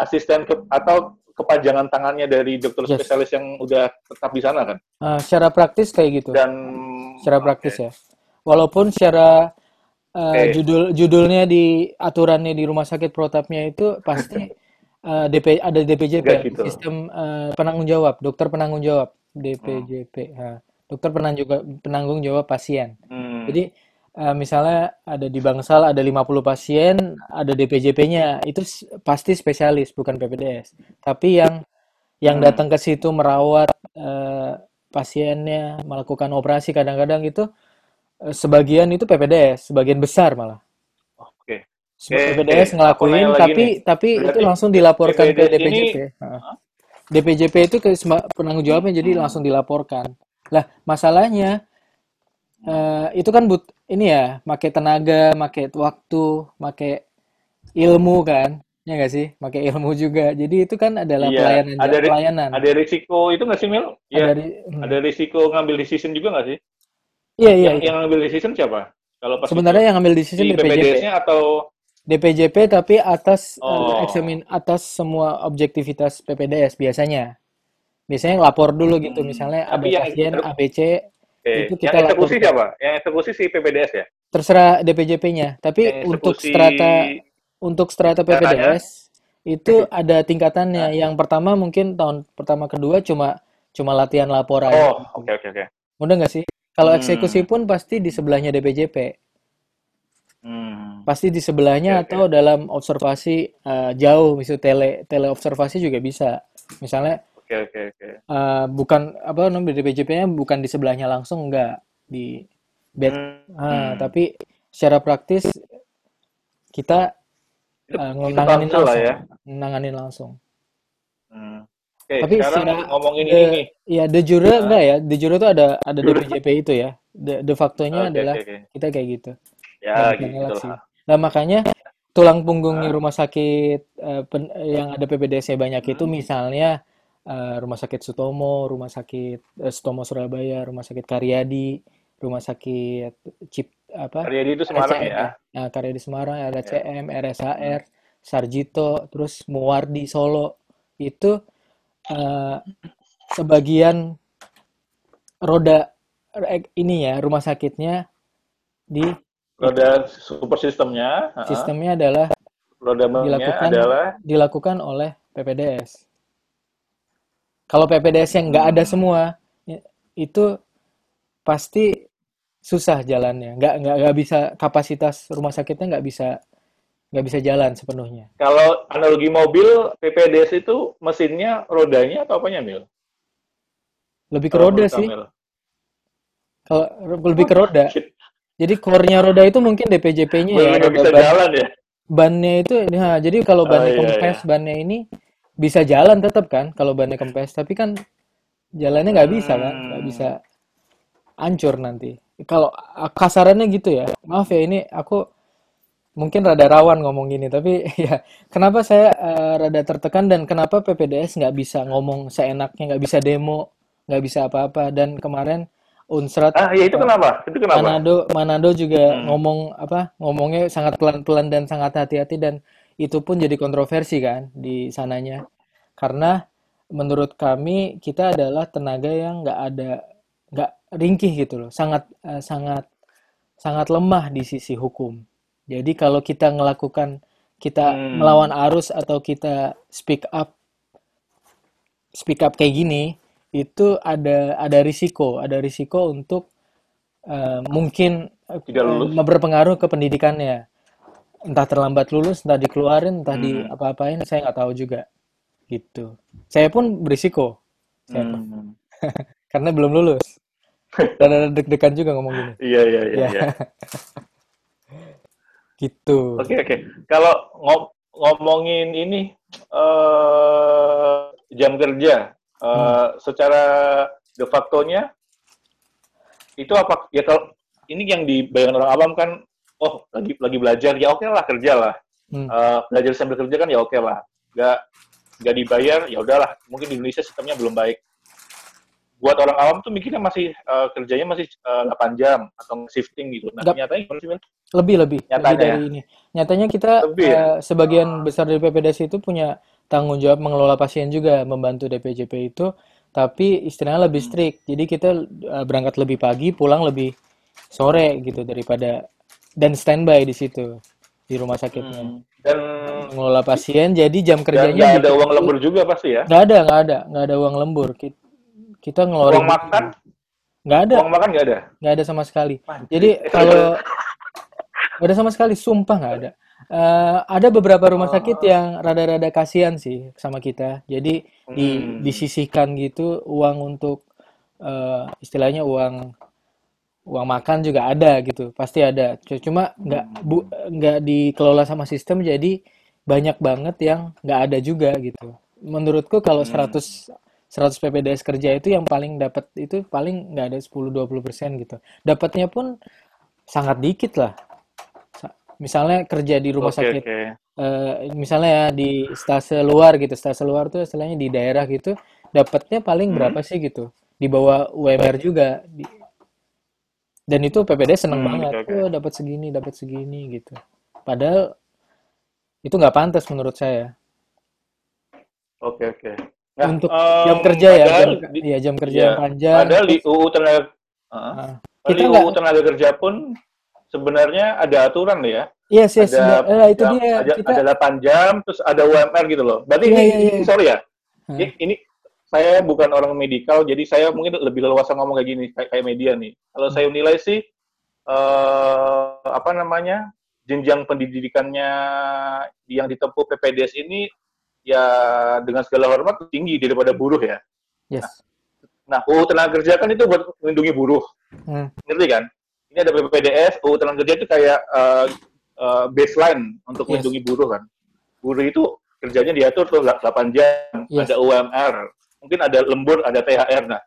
asisten ke, atau kepanjangan tangannya dari dokter Yes. spesialis yang udah tetap di sana kan? Eh, secara praktis kayak gitu. Dan Secara praktis ya. Walaupun secara eh, oke, judul judulnya di aturannya di rumah sakit protapnya itu pasti eh, DP ada DPJP ya, gitu. sistem eh, penanggung jawab, dokter penanggung jawab, Hmm, DPJP. Nah, dokter penanggung juga penanggung jawab pasien. hmm, Jadi eh, misalnya ada di Bangsal ada 50 pasien, ada DPJP-nya, itu pasti spesialis bukan PPDS. Tapi yang yang hmm. datang ke situ merawat eh, pasiennya, melakukan operasi kadang-kadang itu eh, sebagian itu PPDS, sebagian besar malah. Oke. Seba- Oke, PPDS aku ngelakuin tapi nih. tapi itu Berarti langsung dilaporkan ke PPDS ini, DPJP. Heeh. DPJP itu ke penanggung jawabnya jadi hmm, langsung dilaporkan. Lah, masalahnya eh, itu kan but ini ya, make tenaga, make waktu, make ilmu kan. Ya nggak sih? Make ilmu juga. Jadi itu kan adalah iya, pelayanan ada pelayanan. ada risiko itu nggak sih, Mil? Ada Iya, di hmm. ada risiko ngambil decision juga nggak sih? Iya, iya, Yang iya. yang ngambil decision siapa? Kalau pas itu Sebenarnya yang ngambil decision si DPJP. PPDS-nya atau DPJP tapi atas eh, oh, eksamin atas semua objektivitas PPDS biasanya. Biasanya lapor dulu gitu. hmm, Misalnya ada tapi yang pasien ABC oke, itu yang kita eksekusi laporkan. siapa? Yang eksekusi si PPDS ya? Terserah DPJP-nya. Tapi Yang untuk eksekusi strata untuk strata? PPDS itu ada tingkatannya. Nah, Yang pertama mungkin tahun pertama kedua cuma cuma latihan lapor aja oh, oke oke oke. Mudah nggak sih? Kalau eksekusi Hmm, pun pasti di sebelahnya DPJP. Hmm, Pasti di sebelahnya oke. atau dalam observasi eh, jauh, misalnya tele teleobservasi juga bisa. Misalnya Oke oke oke. eh, bukan apa namanya DPJP-nya bukan di sebelahnya langsung enggak di bed. Ah, Hmm, tapi secara praktis kita itu eh, nanganin pansel lah langsung, ya. nanganin langsung. Hmm. Oke, Tapi sekarang secara ngomongin ini de nih. ya de jure Hah? enggak ya? De jure itu ada ada Jujur. DPJP itu ya. De, de facto-nya Oke adalah oke oke. kita kayak gitu. Ya gitu lah. Nah, makanya tulang punggungnya Hah? rumah sakit eh, pen- yang ada PPDS-nya banyak itu Hmm. misalnya eh, Rumah Sakit Sutomo, Rumah Sakit eh, Sutomo Surabaya, Rumah Sakit Karyadi, Rumah Sakit Cip apa Karyadi itu Semarang RSCM ya? ya. Nah, Karyadi Semarang, Ya. RSCM, Hmm. RSHR, Sarjito, terus Muwardi Solo. Itu eh, sebagian roda ini ya rumah sakitnya di itu Roda super sistemnya, sistemnya adalah roda dilakukan adalah dilakukan oleh PPDS. Kalau PPDS yang nggak ada semua, i- itu pasti susah jalannya. Nggak nggak nggak bisa kapasitas rumah sakitnya nggak bisa nggak bisa jalan sepenuhnya. kalau analogi mobil PPDS itu mesinnya rodanya atau apanya, Mil? Lebih ke Kalau roda sih. Kalau lebih ke roda. Jadi core-nya roda itu mungkin DPJP-nya ya, bisa ban. jalan ya? Bannya itu, nah, jadi kalau Oh bannya iya kempes, iya. bannya ini bisa jalan tetap kan, kalau bannya kempes. Tapi kan jalannya nggak bisa kan, nggak bisa Hmm, hancur nanti. Kalau kasarannya gitu ya, maaf ya ini aku mungkin rada rawan ngomong gini, tapi ya kenapa saya eh, rada tertekan dan kenapa PPDS nggak bisa ngomong seenaknya, nggak bisa demo, nggak bisa apa-apa. Dan kemarin Unsrat ah ya itu kenapa? Itu kenapa? Manado Manado juga Hmm. ngomong apa ngomongnya sangat pelan-pelan dan sangat hati-hati dan itu pun jadi kontroversi kan di sananya karena menurut kami kita adalah tenaga yang nggak ada nggak ringkih gitu loh sangat eh, sangat sangat lemah di sisi hukum jadi kalau kita melakukan kita Hmm. melawan arus atau kita speak up speak up kayak gini itu ada ada risiko ada risiko untuk eh, mungkin eh, Tidak lulus. berpengaruh ke pendidikannya entah terlambat lulus entah dikeluarin entah di Hmm. apa-apain saya nggak tahu juga gitu saya pun berisiko saya pun Hmm. karena belum lulus dan ada deg-degan juga ngomong gini Iya iya iya ya iya. Gitu. Oke oke. Kalau ngom ngomongin ini uh, jam kerja, uh, hmm. secara de facto-nya itu apa? Ya kalau ini yang dibayangkan orang awam kan, oh lagi lagi belajar ya oke okay lah kerja lah. Hmm. Uh, belajar sambil kerja kan ya oke okay lah. Gak nggak dibayar ya udahlah. Mungkin di Indonesia sistemnya belum baik buat orang awam tuh mikirnya masih uh, kerjanya masih uh, eh, 8 jam atau shifting gitu. Nah, Gap. nyatanya gimana Lebih, lebih. Nyatanya. Lebih dari ini. Nyatanya kita lebih, ya? uh, sebagian oh. besar dari PPDS itu punya tanggung jawab mengelola pasien juga, membantu DPJP itu, tapi istilahnya lebih hmm. strict. Jadi kita uh, berangkat lebih pagi, pulang lebih sore gitu daripada dan standby di situ di rumah sakitnya. Hmm. Dan mengelola pasien, jadi jam kerjanya nggak ada uang lembur juga pasti ya? Nggak ada, nggak ada, nggak ada uang lembur. Kita, kita ngeluarin uang makan? Nggak ada. Uang makan nggak ada? Nggak ada sama sekali. Jadi kalau nggak ada sama sekali sumpah nggak ada. Uh, ada beberapa rumah oh. sakit yang rada-rada kasihan sih sama kita. Jadi di hmm. disisihkan gitu uang untuk uh, istilahnya uang uang makan juga ada gitu. Pasti ada. Cuma nggak bu nggak dikelola sama sistem jadi banyak banget yang nggak ada juga gitu. Menurutku kalau 100 hmm. 100 PPDS kerja itu yang paling dapat itu paling nggak ada 10-20 persen gitu. Dapatnya pun sangat dikit lah. Misalnya kerja di rumah okay, sakit, okay. Uh, eh, misalnya ya di stase luar gitu, stase luar tuh istilahnya di daerah gitu, dapatnya paling hmm. berapa sih gitu? Di bawah UMR juga. Di, dan itu PPDS seneng hmm, banget, okay, okay. oh dapat segini, dapat segini gitu. Padahal itu nggak pantas menurut saya. Oke okay, oke. Okay. Nah, untuk um, jam kerja ya, jam, ya jam kerja ya, yang panjang. Padahal di UU tenaga uh, kita di UU tenaga kerja pun sebenarnya ada aturan ya. Iya yes, yes, ada, uh, itu jam, dia. Ada, kita... ada 8 jam, terus ada UMR gitu loh. Berarti yeah, ini, yeah, yeah. sorry ya, hmm. ini, ini saya bukan orang medikal, jadi saya mungkin lebih leluasa ngomong kayak gini, kayak, kayak media nih. Kalau hmm. saya nilai sih, uh, apa namanya, jenjang pendidikannya yang ditempuh PPDS ini ya dengan segala hormat tinggi daripada buruh ya. Yes. Nah, UU tenaga kerja kan itu buat melindungi buruh. Hmm. Ngerti kan? Ini ada BPPDS, UU tenaga kerja itu kayak uh, uh, baseline untuk yes. melindungi buruh kan. Buruh itu kerjanya diatur tuh 8 jam, yes. ada UMR, mungkin ada lembur, ada THR. Nah,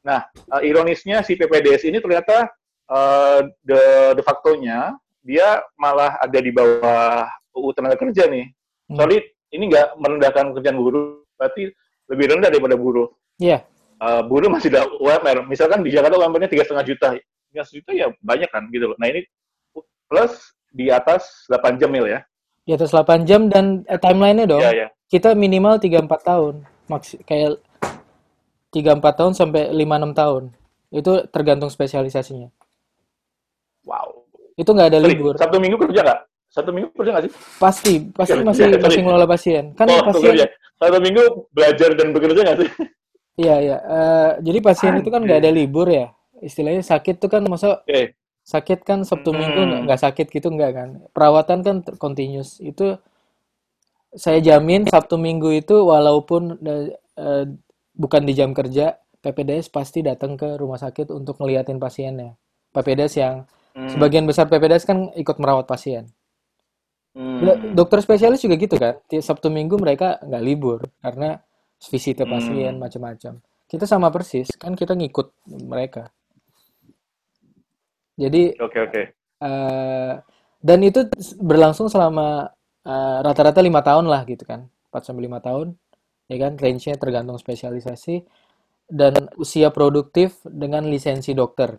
nah uh, ironisnya si PPDS ini ternyata uh, de, de facto-nya dia malah ada di bawah UU tenaga kerja nih. Hmm. Soalnya ini nggak merendahkan pekerjaan buruh, berarti lebih rendah daripada buruh. Iya. Yeah. Uh, buruh masih ada UMR. Misalkan di Jakarta UMR-nya tiga setengah juta, tiga juta ya banyak kan gitu loh. Nah ini plus di atas 8 jam mil ya. Di atas 8 jam dan eh, timeline-nya dong. Yeah, yeah. Kita minimal 3-4 tahun. Maks kayak 3-4 tahun sampai 5-6 tahun. Itu tergantung spesialisasinya. Wow. Itu nggak ada libur. Sabtu minggu kerja nggak? Satu minggu kerja nggak sih? Pasti, pasti ya, masih ya, masih ngelola pasien. Kan oh, pasien. Ya. Satu minggu belajar dan bekerja nggak sih? Iya, iya. Uh, jadi pasien itu kan nggak ada libur ya. Istilahnya sakit tuh kan masa okay. sakit kan Sabtu hmm. Minggu nggak sakit gitu nggak kan. Perawatan kan continuous. Itu saya jamin Sabtu Minggu itu walaupun uh, bukan di jam kerja, PPDS pasti datang ke rumah sakit untuk ngeliatin pasiennya. PPDS yang hmm. sebagian besar PPDS kan ikut merawat pasien. Hmm. Dokter spesialis juga gitu kan. Sabtu Minggu mereka nggak libur karena visit hmm. pasien macam-macam. Kita sama persis kan kita ngikut mereka. Jadi oke okay, oke. Okay. Uh, eh, dan itu berlangsung selama uh, rata-rata lima tahun lah gitu kan, 4 sampai lima tahun, ya kan, range-nya tergantung spesialisasi dan usia produktif dengan lisensi dokter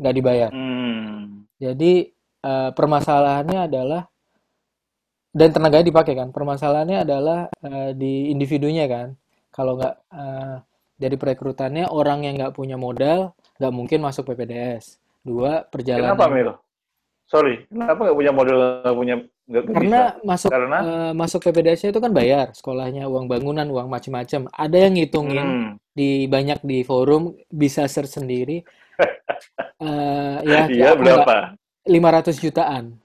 nggak dibayar. Hmm. Jadi uh, permasalahannya adalah dan tenaganya dipakai kan. Permasalahannya adalah uh, di individunya kan. Kalau nggak uh, dari perekrutannya orang yang nggak punya modal nggak mungkin masuk PPDS dua perjalanan kenapa Mil? sorry kenapa nggak punya modal nggak punya gak, karena bisa? masuk karena? uh, masuk PPDS itu kan bayar sekolahnya uang bangunan uang macam-macam ada yang ngitungin hmm. di banyak di forum bisa search sendiri. Uh, ya iya berapa? 500 jutaan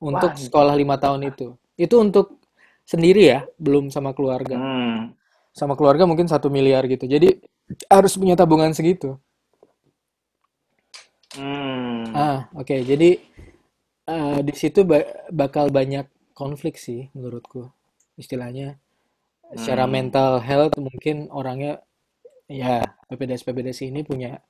untuk Wah, sekolah lima tahun itu. Itu untuk sendiri ya, belum sama keluarga. Hmm. Sama keluarga mungkin satu miliar gitu. Jadi harus punya tabungan segitu. Hmm. Ah, oke. Okay. Jadi eh, di situ ba- bakal banyak konflik sih menurutku. Istilahnya secara Hmm, mental health mungkin orangnya ya PPDS PPDS ini punya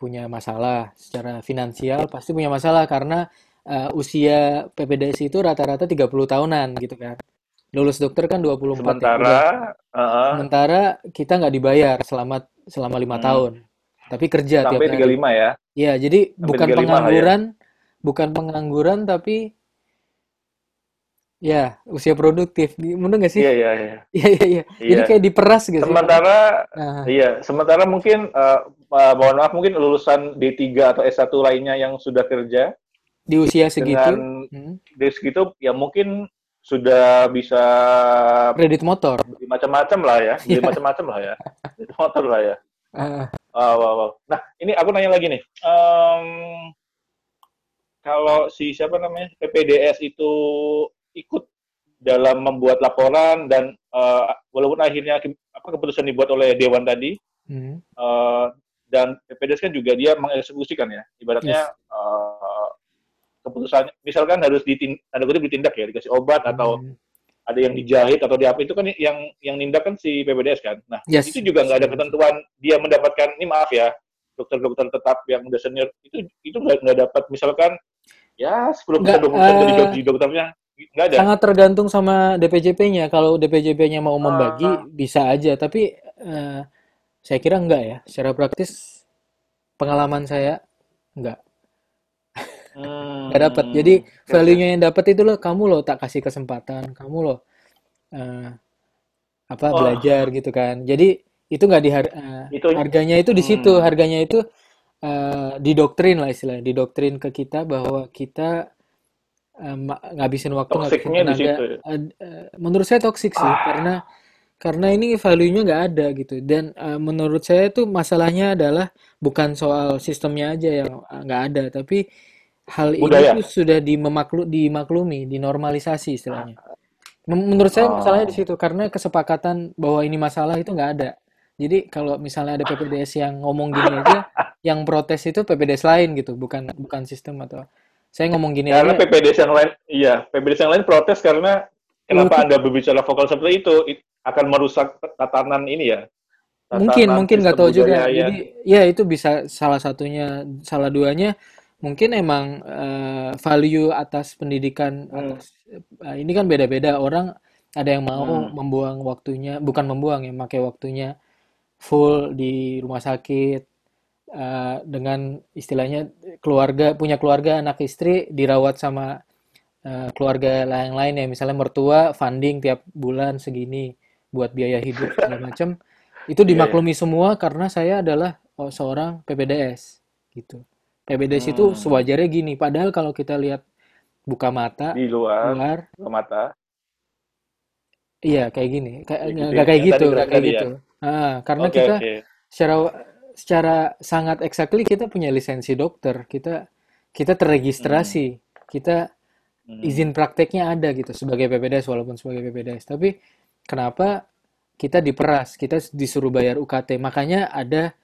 punya masalah secara finansial pasti punya masalah karena eh, usia PPDS itu rata-rata 30 tahunan gitu kan. Lulus dokter kan 24 ya. sementara Udah uh, sementara kita nggak dibayar selama selama lima hmm, tahun. Tapi kerja tiap sampai hari. 35 ya, Ya, jadi sampai bukan 35 lah ya. pengangguran, bukan pengangguran tapi ya usia produktif. Bener nggak sih? Iya, iya, iya. Iya, iya, iya. Jadi Iya. kayak diperas gitu. Sementara Nah, iya, sementara mungkin eh, eh, mohon maaf mungkin lulusan D3 atau S1 lainnya yang sudah kerja di usia segitu, dengan hmm, dari segitu ya mungkin sudah bisa kredit motor. macam-macam lah ya, beli Iya. macam-macam lah ya. Beli motor lah ya. Ah, Wow, wow, wow. Nah, ini aku nanya lagi nih. Em, kalau si siapa namanya PPDS itu ikut dalam membuat laporan dan eh, walaupun akhirnya ke- apa keputusan dibuat oleh dewan tadi hmm, eh, dan PPDS kan juga dia mengeksekusikan ya ibaratnya yes. eh, keputusan misalkan harus ditin, tanda kutip ditindak ya dikasih obat atau Hmm, ada yang dijahit atau di apa itu kan yang yang nindak kan si PPDS kan nah yes. itu juga nggak ada ketentuan dia mendapatkan ini maaf ya dokter-dokter tetap yang udah senior itu itu nggak nggak dapat misalkan ya 10% Nggak, 20% dari eh, gaji dokternya nggak ada sangat tergantung sama DPJP-nya. Kalau DPJP-nya mau membagi, ah bisa aja. Tapi eh, saya kira enggak ya. Secara praktis, pengalaman saya enggak. Nggak dapat. Jadi hmm oke value-nya yang dapat itu loh, kamu loh tak kasih kesempatan, kamu loh eh, apa oh belajar gitu kan. Jadi itu nggak di eh, itu harganya itu di situ, hmm harganya itu eh, didoktrin lah istilahnya, didoktrin ke kita bahwa kita ma- ngabisin waktu, ngabisin toksiknya tenaga. situ ya. Eh, menurut saya toksik sih, karena ah karena ini value-nya nggak ada gitu. Dan eh, menurut saya tuh masalahnya adalah bukan soal sistemnya aja yang nggak ada, tapi hal ini budaya tuh sudah dimemaklu, dimaklumi, dinormalisasi istilahnya. Men- Menurut saya masalahnya di oh situ karena kesepakatan bahwa ini masalah itu nggak ada. Jadi kalau misalnya ada PPDS yang ngomong gini aja, yang protes itu PPDS lain gitu, bukan bukan sistem atau saya ngomong gini karena aja, PPDS yang lain iya PPDS yang lain protes karena kenapa anda berbicara vokal seperti itu It akan merusak tatanan ini ya Mungkin, tatanan mungkin nggak sistem tahu juga. ya Jadi, ya itu bisa salah satunya, salah duanya. Mungkin emang eh, value atas pendidikan hmm atas eh, ini kan beda-beda. Orang ada yang mau hmm membuang waktunya, bukan membuang ya, pakai waktunya full di rumah sakit eh, dengan istilahnya keluarga, punya keluarga, anak istri dirawat sama eh, keluarga yang lain ya. Misalnya mertua funding tiap bulan segini buat biaya hidup segala macam. Itu iya ya dimaklumi semua karena saya adalah oh, seorang PPDS gitu. Itu hmm sewajarnya gini. Padahal kalau kita lihat buka mata di luar luar, ke mata iya kayak gini. Kayak ya gitu ya kayak gitu, bilang kayak tadi ya gitu. Ah, karena oke kita oke secara secara sangat exactly kita punya lisensi dokter. Kita kita hmm terregistrasi. Kita izin hmm prakteknya ada gitu sebagai PPDS walaupun sebagai PPDS. Tapi kenapa kita diperas, kita disuruh bayar UKT. Makanya ada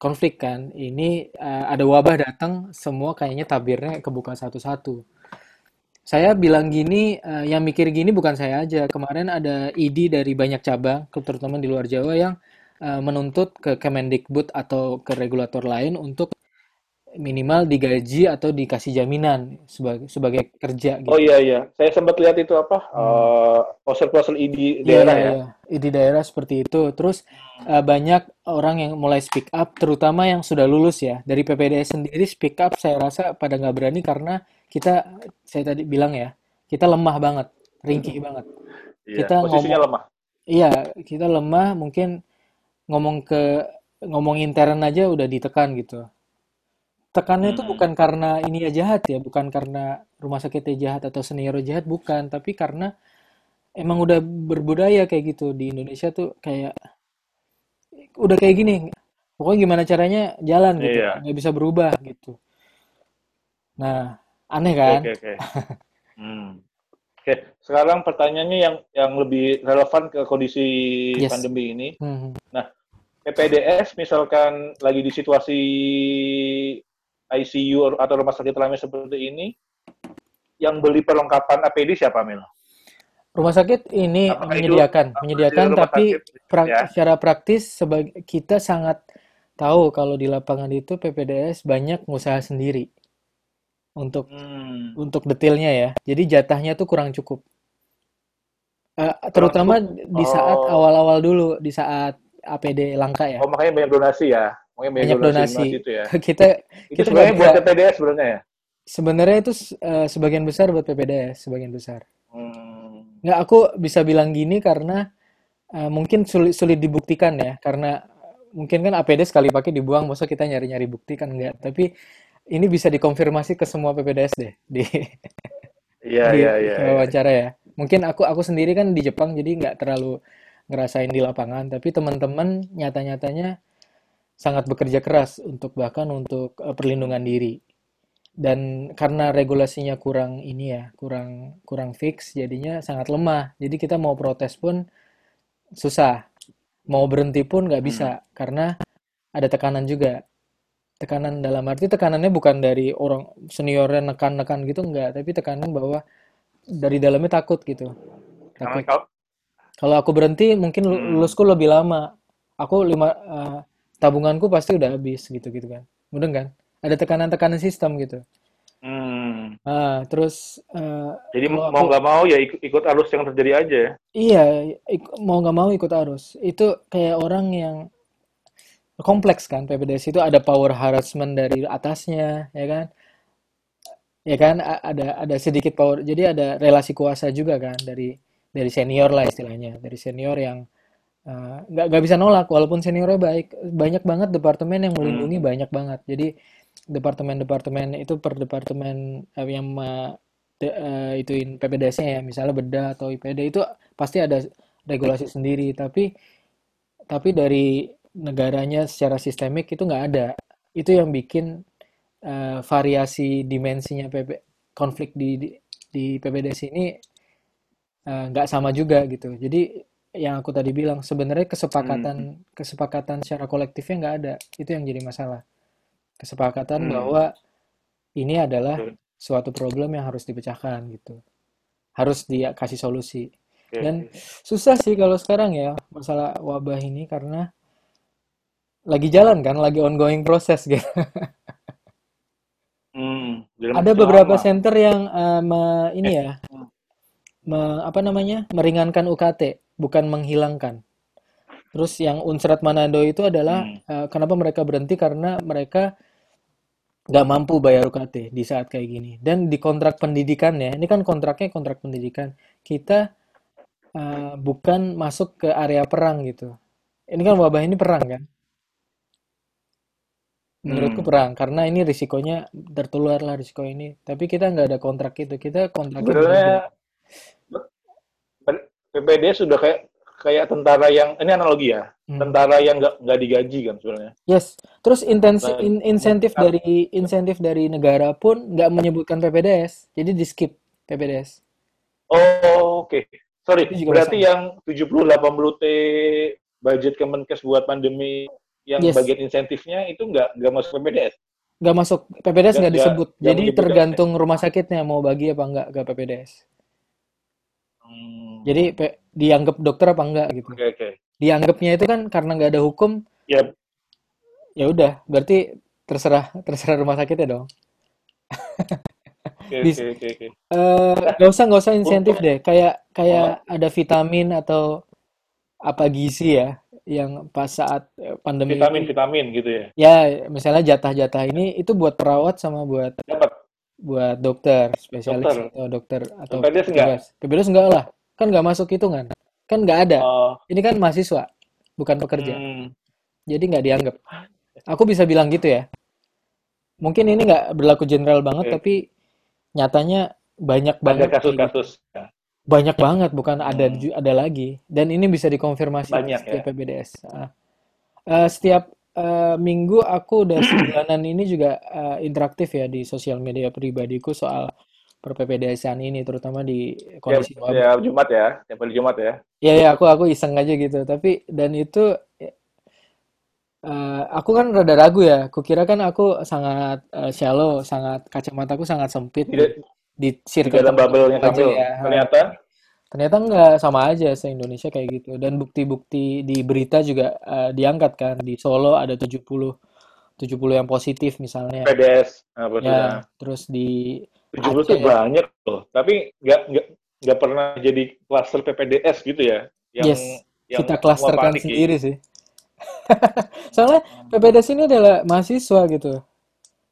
konflik kan. Ini eh, ada wabah datang, semua kayaknya tabirnya kebuka satu-satu. Saya bilang gini, eh, yang mikir gini bukan saya aja. Kemarin ada ID dari banyak cabang, terutama di luar Jawa yang eh, menuntut ke Kemendikbud atau ke regulator lain untuk minimal digaji atau dikasih jaminan sebagai sebagai kerja oh gitu. iya iya saya sempat lihat itu apa Hmm. eh poster-poster ID Iya, daerah iya, ya iya. Di daerah seperti itu. Terus eh, banyak orang yang mulai speak up, terutama yang sudah lulus ya. Dari PPDS sendiri speak up, saya rasa pada nggak berani karena kita, saya tadi bilang ya, kita lemah banget, ringkih banget. iya Kita posisinya ngomong, lemah iya, kita lemah, mungkin ngomong ke ngomong intern aja udah ditekan gitu. Tekannya itu hmm. bukan karena ini ya jahat ya, bukan karena rumah sakitnya jahat atau senior jahat, bukan, tapi karena emang udah berbudaya kayak gitu. Di Indonesia tuh kayak udah kayak gini. Pokoknya gimana caranya jalan gitu. Iya. Nggak bisa berubah gitu. Nah aneh oke kan? oke oke. Hmm. Oke, sekarang pertanyaannya yang yang lebih relevan ke kondisi yes. pandemi ini. Hmm. Nah, PPDS misalkan lagi di situasi ICU atau rumah sakit ramai seperti ini, yang beli perlengkapan APD siapa, Mil? Rumah sakit ini Apakah itu menyediakan, apakah menyediakan, tapi sakit pra- ya? secara praktis sebagai kita sangat tahu kalau di lapangan itu PPDS banyak usaha sendiri untuk Hmm, untuk detailnya ya. Jadi jatahnya tuh kurang cukup. Kurang terutama cukup. di saat Oh, awal-awal dulu, di saat APD langka ya. oh makanya banyak donasi ya. Makanya banyak Banyak donasi donasi. donasi itu ya. Kita Itu kita sebenarnya buat. PPDS sebenarnya ya. Sebenarnya itu eh, sebagian besar buat PPDS, sebagian besar. Hmm, Nggak, aku bisa bilang gini karena eh, mungkin sulit sulit dibuktikan ya, karena mungkin kan APD sekali pakai dibuang, masa kita nyari-nyari bukti kan enggak. Tapi ini bisa dikonfirmasi ke semua PPDS deh di iya di iya iya. iya. wawancara ya. Mungkin aku aku sendiri kan di Jepang jadi nggak terlalu ngerasain di lapangan, tapi teman-teman nyata-nyatanya sangat bekerja keras untuk bahkan untuk eh, perlindungan diri. Dan karena regulasinya kurang ini ya, kurang kurang fix, jadinya sangat lemah. Jadi kita mau protes pun susah, mau berhenti pun nggak Hmm, bisa karena ada tekanan juga. Tekanan dalam arti tekanannya bukan dari orang seniornya nekan-nekan gitu nggak, tapi tekanan bahwa dari dalamnya takut gitu, takut. kalau aku berhenti mungkin hmm, lulusku lebih lama. Aku lima eh, tabunganku pasti udah habis gitu-gitu kan. Mudah kan? Ada tekanan-tekanan sistem gitu. hmm. Ah, terus eh, Jadi mau nggak mau ya ikut, ikut arus yang terjadi aja ya. iya ik- mau nggak mau ikut arus. Itu kayak orang yang kompleks kan PPDS itu ada power harassment dari atasnya ya kan ya kan A- ada ada sedikit power jadi ada relasi kuasa juga kan dari dari senior lah istilahnya dari senior yang eh, nggak nggak bisa nolak walaupun seniornya baik. Banyak banget departemen yang Hmm, melindungi banyak banget. Jadi departemen-departemen itu per departemen eh, yang ma- de- eh, ituin PPDS-nya ya misalnya bedah atau IPD itu pasti ada regulasi sendiri. Tapi tapi dari negaranya secara sistemik itu nggak ada. Itu yang bikin eh, variasi dimensinya PP, konflik di, di di PPDS ini nggak sama juga gitu. Jadi yang aku tadi bilang sebenarnya hmm, kesepakatan kesepakatan secara kolektifnya nggak ada. Itu yang jadi masalah. Kesepakatan hmm. bahwa ini adalah suatu problem yang harus dipecahkan gitu. Harus dikasih solusi. Oke, dan susah sih kalau sekarang ya masalah wabah ini karena lagi jalan kan lagi ongoing proses gitu. Hmm, ada beberapa lama. center yang me- ini Eh, ya me- apa namanya meringankan UKT bukan menghilangkan. Terus yang Unsrat Manado itu adalah hmm, eh, kenapa mereka berhenti? Karena mereka nggak mampu bayar UKT di saat kayak gini. Dan di kontrak pendidikannya ini kan kontraknya kontrak pendidikan. Kita eh, bukan masuk ke area perang gitu. Ini kan wabah ini perang kan? Menurutku hmm. perang karena ini risikonya tertular lah risiko ini. Tapi kita nggak ada kontrak itu. Kita kontraknya Sebenarnya berbeda PPD sudah kayak kayak tentara yang ini analogi ya, Hmm. tentara yang nggak nggak digaji kan sebenarnya. yes. Terus intensi Nah, in- insentif kan- dari insentif dari negara pun nggak menyebutkan PPDS jadi di skip PPDS oh oke, sorry, itu juga berarti masalah yang 70-80 T budget Kemenkes buat pandemi yang yes. bagian insentifnya itu nggak nggak masuk PPDS, nggak masuk PPDS nggak nggak nggak disebut. Nggak jadi menyebutkan. tergantung rumah sakitnya mau bagi apa enggak ke PPDS Hmm, jadi pe- dianggap dokter apa enggak gitu. Oke oke, dianggapnya itu kan karena nggak ada hukum ya ya udah berarti terserah terserah rumah sakitnya dong. Oke oke oke eh, nggak usah nggak usah insentif Untuk deh. Kayak oh, kayak ada vitamin atau apa gizi ya yang pas saat eh, pandemi vitamin ini vitamin gitu ya, ya misalnya jatah-jatah ini itu buat perawat sama buat dapat buat dokter spesialis dokter, atau dokter atau PPDS nggak? petugas PPDS enggak lah. Kan nggak masuk hitungan. Kan nggak ada. Oh, ini kan mahasiswa bukan pekerja. Hmm, jadi nggak dianggap. Aku bisa bilang gitu ya. Mungkin ini nggak berlaku general banget oke. tapi nyatanya banyak banget gitu. kasus-kasus, ya. banyak banget bukan ada Hmm, ada lagi. Dan ini bisa dikonfirmasi banyak ya. setiap PBDS Ah. Eh, setiap eh, minggu aku udah sebulanan ini juga eh, interaktif ya di sosial media pribadiku soal per PPDS-an ini terutama di kondisi wabah tiap Jumat ya, tiap hari Jumat ya. ya ya aku aku iseng aja gitu tapi dan itu eh, aku kan rada ragu ya kukira kan aku sangat eh, shallow sangat kacamataku sangat sempit Tidak, di di circle dalam bubble-nya tertentu aja Kamil. ya. Ternyata Ternyata nggak sama aja se-Indonesia kayak gitu. Dan bukti-bukti di berita juga eh, diangkat kan. Di Solo ada 70 70 yang positif misalnya. PDS, nah, ya. Ya, terus di 70 Aceh tuh banyak loh. Tapi nggak nggak nggak pernah jadi klaster PPDS gitu ya. Yang yes, yang kita klasterkan sendiri gitu. sih. Soalnya PPDS ini adalah mahasiswa gitu.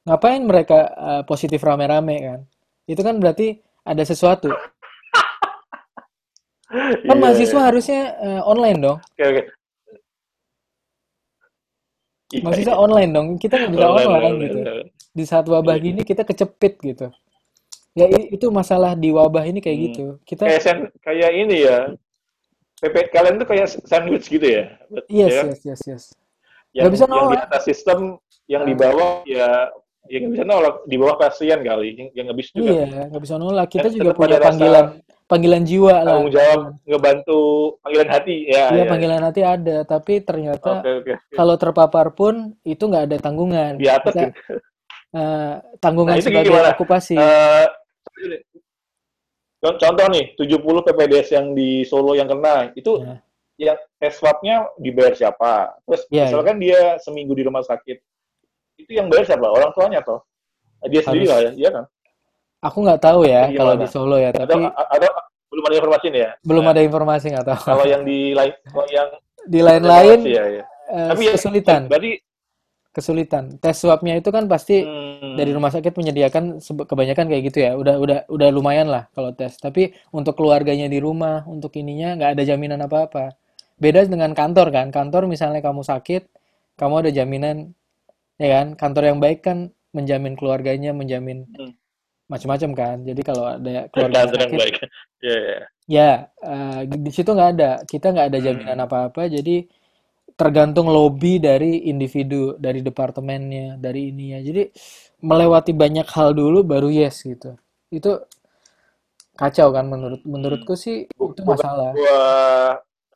Ngapain mereka eh, positif rame-rame kan? Itu kan berarti ada sesuatu. Kan Iya, mahasiswa iya. harusnya eh, online dong. Oke, oke. Iya, Mahasiswa iya. online dong. Kita nggak bisa Online, online online, gitu. online. Di saat wabah Iya. gini kita kecepit gitu. Ya itu masalah di wabah ini kayak Hmm. gitu. Kita Kayak san- kayak ini ya. PP kalian tuh kayak sandwich gitu ya. Yes ya kan? yes yes yes. Yang Nggak bisa yang di nolak. atas sistem, yang di Ah, bawah ya yang nggak bisa nolak. Di bawah kasihan kali, yang nggak bisa juga. Iya, nggak bisa nolak. Dan Kita juga tetap punya ada rasa panggilan jiwa lah. tanggung jawab ngebantu panggilan hati. Ya, Iya, ya, panggilan hati ada, tapi ternyata Oke, oke. oke. kalau terpapar pun itu nggak ada tanggungan. Di atas Kita gitu. Nah, tanggungan itu sebagai gimana? okupasi. Eh, con- contoh nih, 70 PPDS yang di Solo yang kena, itu Ya, yang tes swabnya dibayar siapa? Terus iya. misalkan dia seminggu di rumah sakit, itu yang bayar siapa? Orang tuanya toh? Dia sendiri lah ya, iya kan? Aku nggak tahu ya Itu kalau di Solo ya, tapi atau belum ada informasi nih ya? belum Nah, ada informasi nggak tahu. kalau yang di lain, kalau yang Di belum ada lain-lain informasi ya, ya. eh, Tapi ya, kesulitan, berarti kesulitan. Tes swabnya itu kan pasti dari hmm, rumah sakit menyediakan kebanyakan kayak gitu ya. Udah udah udah lumayan lah kalau tes. Tapi untuk keluarganya di rumah, untuk ininya nggak ada jaminan apa-apa. Beda dengan kantor kan. Kantor misalnya kamu sakit, kamu ada jaminan, ya kan? Kantor yang baik kan menjamin keluarganya, menjamin hmm, macam-macam kan. Jadi kalau ada keluarga yang sakit, baik. Ya, ya. ya eh, di situ nggak ada. Kita nggak ada jaminan Hmm, apa-apa. Jadi tergantung lobby dari individu, dari departemennya, dari ininya. Jadi melewati banyak hal dulu baru yes gitu. Itu kacau kan menurut hmm. menurutku sih Bu- itu masalah.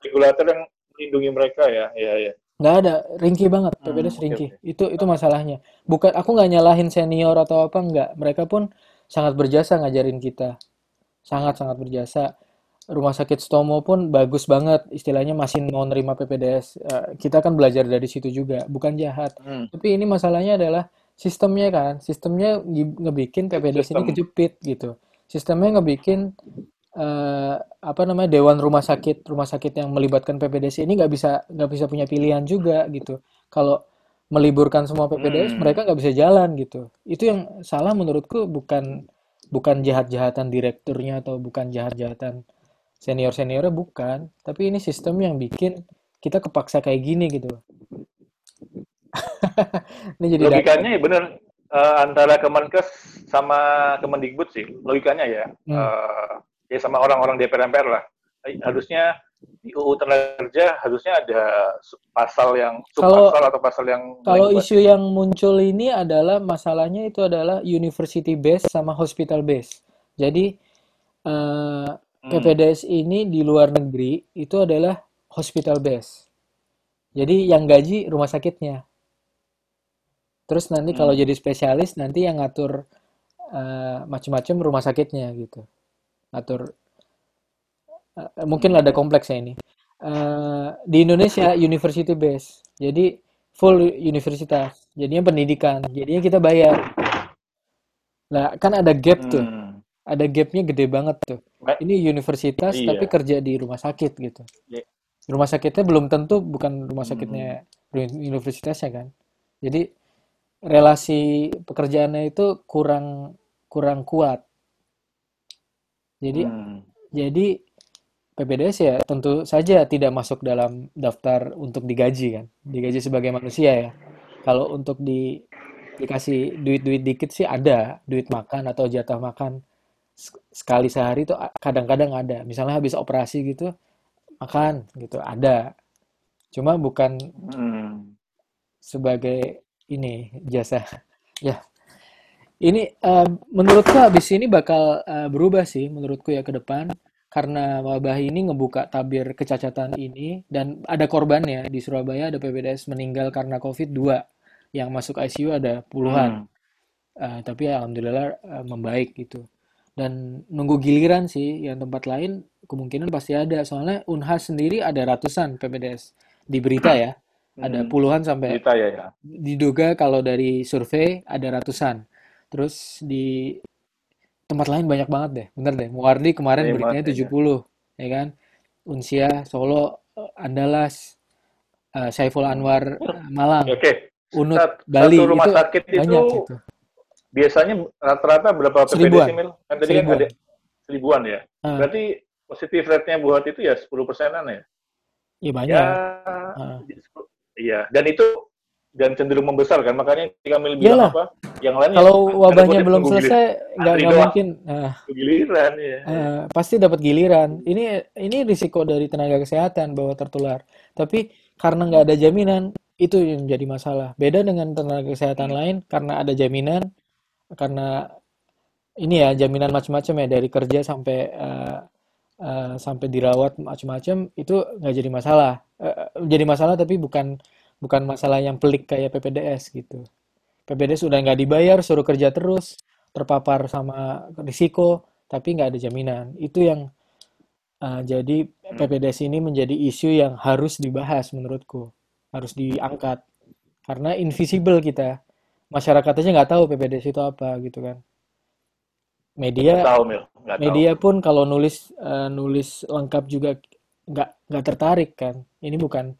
regulator yang melindungi mereka ya, ya, ya. Nggak ada, ringkih banget, Hmm, PPDS ringkih. oke. Itu itu masalahnya. Bukan aku nggak nyalahin senior atau apa nggak. Mereka pun sangat berjasa ngajarin kita. Sangat sangat berjasa. Rumah sakit Stomo pun bagus banget, istilahnya masih mau nerima PPDS. Eh, kita kan belajar dari situ juga, bukan jahat. Hmm, Tapi ini masalahnya adalah sistemnya kan, sistemnya ngebikin PPDS ini sistem. kejepit gitu. Sistemnya ngebikin eh, apa namanya Dewan Rumah Sakit, rumah sakit yang melibatkan PPDS ini nggak bisa nggak bisa punya pilihan juga gitu. Kalau meliburkan semua PPDS, Hmm, mereka nggak bisa jalan gitu. Itu yang salah menurutku bukan bukan jahat-jahatan direkturnya atau bukan jahat-jahatan senior-seniornya bukan, tapi ini sistem yang bikin kita kepaksa kayak gini gitu. Ini jadi logikanya ya bener eh, antara Kemenkes sama Kemendikbud sih logikanya ya Hmm. eh, ya sama orang-orang DPR MPR lah Eh, harusnya di UU Tenaga Kerja harusnya ada pasal yang Kalau subpasal atau pasal yang kalau isu yang muncul ini adalah masalahnya itu adalah university base sama hospital base. Jadi eh, Hmm, PPDS ini di luar negeri itu adalah hospital base. Jadi yang gaji rumah sakitnya. Terus nanti kalau hmm, jadi spesialis nanti yang ngatur eh, macam-macam rumah sakitnya gitu. Ngatur eh, mungkin ada hmm. kompleksnya ini. Eh, di Indonesia university base. Jadi full universitas. Jadinya pendidikan. Jadinya kita bayar. Nah, kan ada gap tuh. Hmm. Ada gapnya gede banget tuh. Ini universitas tapi iya kerja di rumah sakit gitu. Ya, Rumah sakitnya belum tentu bukan rumah hmm. sakitnya universitasnya kan. Jadi relasi pekerjaannya itu kurang kurang kuat. Jadi Hmm. jadi PPDS ya tentu saja tidak masuk dalam daftar untuk digaji kan. Digaji sebagai manusia ya. Kalau untuk di dikasih duit-duit dikit sih ada, duit makan atau jatah makan sekali sehari a- kadang-kadang ada. Misalnya habis operasi gitu makan gitu ada. Cuma bukan Hmm. sebagai ini jasa. Ya, ini eh, menurutku habis ini bakal eh, berubah sih menurutku ya ke depan karena wabah ini ngebuka tabir kecacatan ini dan ada korbannya. Di Surabaya ada PPDS meninggal karena COVID 2 yang masuk ICU ada puluhan. Hmm. Eh, tapi alhamdulillah eh, membaik gitu. dan nunggu giliran sih yang tempat lain kemungkinan pasti ada. Soalnya Unhas sendiri ada ratusan PPDS di berita ya. Ada Hmm, puluhan sampai berita ya ya. diduga kalau dari survei ada ratusan. Terus di tempat lain banyak banget deh bener deh Muwardi kemarin Banyak beritanya banget ya. 70 ya kan Unsia Solo Andalas eh, Saiful. Anwar Malang Oke. Unut Sat- Bali Satu rumah itu sakit itu banyak gitu biasanya rata-rata berapa seribuan sih, Mil? Kan tadi kan ada seribuan ya. Ah, Berarti positif rate-nya buat itu ya 10 persenan ya? ya Ya, banyak Ah. iya. Dan itu dan cenderung membesar kan. Makanya ketika Mil bilang iyalah. apa, yang lain kalau wabahnya belum selesai nggak mungkin. Nah, nunggu giliran ya. eh, pasti dapat giliran. Ini ini risiko dari tenaga kesehatan bahwa tertular. Tapi karena nggak ada jaminan itu yang jadi masalah. Beda dengan tenaga kesehatan Hmm. lain karena ada jaminan karena ini ya jaminan macam-macam ya dari kerja sampai eh, eh, sampai dirawat macam-macam itu nggak jadi masalah. Eh, jadi masalah tapi bukan bukan masalah yang pelik kayak PPDS gitu. PPDS udah nggak dibayar suruh kerja terus terpapar sama risiko tapi nggak ada jaminan. Itu yang eh, jadi Hmm. PPDS ini menjadi isu yang harus dibahas menurutku. Harus diangkat. Karena invisible kita. Masyarakat aja nggak tahu PPDS itu apa gitu kan. Media tahu, Mil. Tahu. media pun kalau nulis eh, nulis lengkap juga nggak nggak tertarik kan. Ini bukan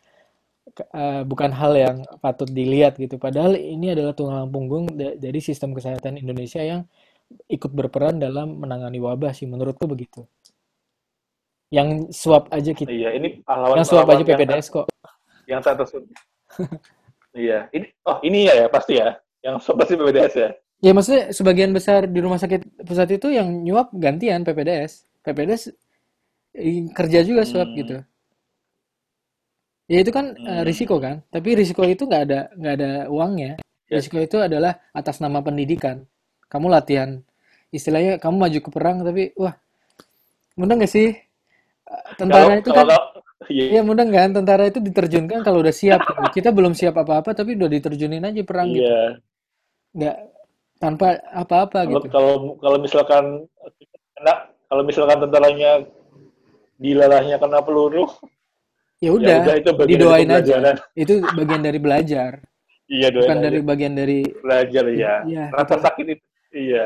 eh, bukan hal yang patut dilihat gitu padahal ini adalah tulang punggung da- dari sistem kesehatan Indonesia yang ikut berperan dalam menangani wabah sih menurutku begitu yang swab aja kita Iya, ini yang swab aja pahlawan-pahlawan yang PPDS kok yang tersebut. Iya, ini oh ini ya ya pasti ya. Yang swab pasti PPDS ya. ya maksudnya sebagian besar di rumah sakit pusat itu yang nyuap gantian PPDS PPDS kerja juga swab Hmm, gitu Ya itu kan eh, risiko hmm, kan, tapi risiko itu nggak ada nggak ada uangnya. ya, Risiko itu adalah atas nama pendidikan. Kamu latihan, istilahnya kamu maju ke perang, tapi wah, mudah nggak sih? Eh, Tentara kalau itu kalau kan, kalau iya ya mudah kan? Tentara itu diterjunkan kalau udah siap gitu. Kita belum siap apa-apa, tapi udah diterjunin aja perang gitu. iya Nggak tanpa apa-apa kalau gitu. kalau kalau misalkan kena kalau misalkan tentaranya dilalahnya kena peluru Ya ya udah, itu didoain aja. Itu bagian dari belajar, iya doain bukan aja. dari bagian dari belajar ya ya rasa sakit itu iya.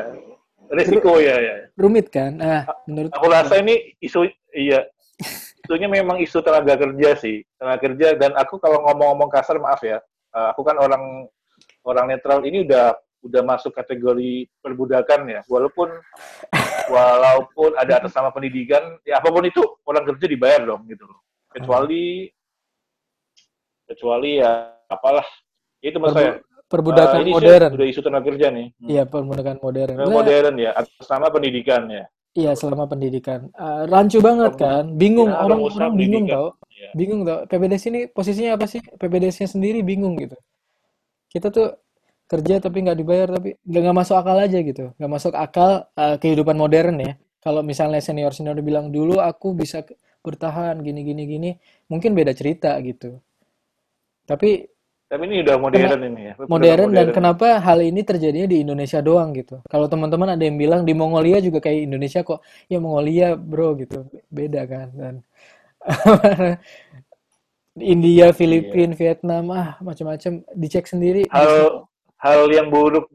Risiko ya ya rumit kan? Ah, menurut aku rasa ini isu iya. Isunya memang isu tenaga kerja sih. Tenaga kerja dan aku kalau ngomong-ngomong kasar maaf ya. Eh, aku kan orang orang netral ini udah udah masuk kategori perbudakan ya. Walaupun walaupun ada atas nama pendidikan ya apa pun itu orang kerja dibayar dong gitu loh. ah, kecuali kecuali ya apalah itu maksud saya perbu- Eh, perbudakan ini isu modern. udah isu tenaga kerja nih Hmm. Iya, perbudakan modern. Nah, modern ya atas nama pendidikan ya iya selama pendidikan. Eh, rancu banget Perbud- kan? Bingung ya orang orang bingung pendidikan tau. ya Bingung tau. PPDS ini posisinya apa sih? PPDS-nya sendiri bingung gitu. Kita tuh kerja tapi nggak dibayar tapi nggak masuk akal aja gitu. Nggak masuk akal eh, kehidupan modern ya. Kalau misalnya senior senior bilang dulu aku bisa bertahan gini gini gini, mungkin beda cerita gitu. Tapi Tapi ini udah kena modern ini ya, benar modern dan modern. kenapa hal ini terjadinya di Indonesia doang gitu. Kalau teman-teman ada yang bilang di Mongolia juga kayak Indonesia kok. Ya Mongolia bro gitu. Beda kan. Dan India, Iya. Filipina, Vietnam, ah macam-macam. Dicek sendiri di Hal hal yang buruk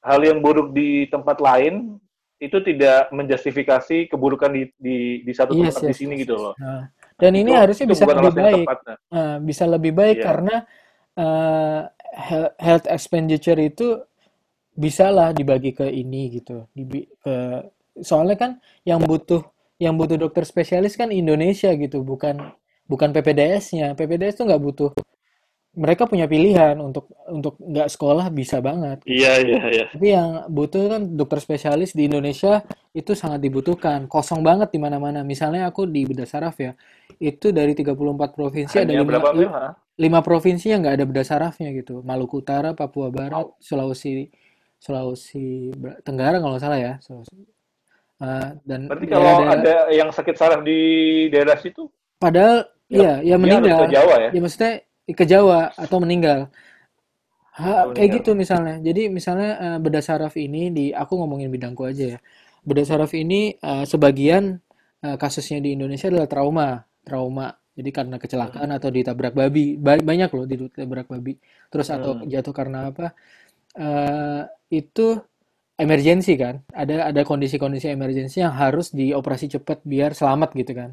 hal yang buruk di tempat lain itu tidak menjustifikasi keburukan di di, di satu Yes, tempat di yes, sini yes, gitu loh. Nah, dan ini Itu harusnya itu bisa lebih baik. tepat. Nah, Nah, bisa lebih baik karena he- health expenditure itu bisalah dibagi ke ini gitu. Dibi- ke soalnya kan yang butuh yang butuh dokter spesialis kan Indonesia gitu, bukan bukan PPDS-nya. PPDS tuh nggak butuh. Mereka punya pilihan untuk untuk nggak sekolah bisa banget. Iya iya iya. Tapi yang butuh kan dokter spesialis di Indonesia itu sangat dibutuhkan. Kosong banget di mana-mana. Misalnya aku di Bedah Saraf ya, itu dari 34 provinsi ada Hanya lima, berapa? Ha? lima provinsi yang nggak ada bedah sarafnya gitu. Maluku Utara, Papua Barat. Sulawesi, Sulawesi Tenggara kalau salah ya. Sulawesi. Eh, dan Berarti kalau daerah-daerah, ada yang sakit saraf di daerah situ, padahal ya iya, ya ke meninggal. Jawa ya. Ya maksudnya ke Jawa atau meninggal. Ha, Atau kayak meninggal. gitu misalnya. Jadi misalnya eh, bedah saraf ini di aku ngomongin bidangku aja ya. bedah saraf ini uh, sebagian uh, kasusnya di Indonesia adalah trauma, trauma. Jadi karena kecelakaan Hmm. atau ditabrak babi, Ba- banyak loh ditabrak babi. Terus atau Hmm. jatuh karena apa? Eh, itu emergensi kan? Ada ada kondisi-kondisi emergensi yang harus dioperasi cepat biar selamat gitu kan?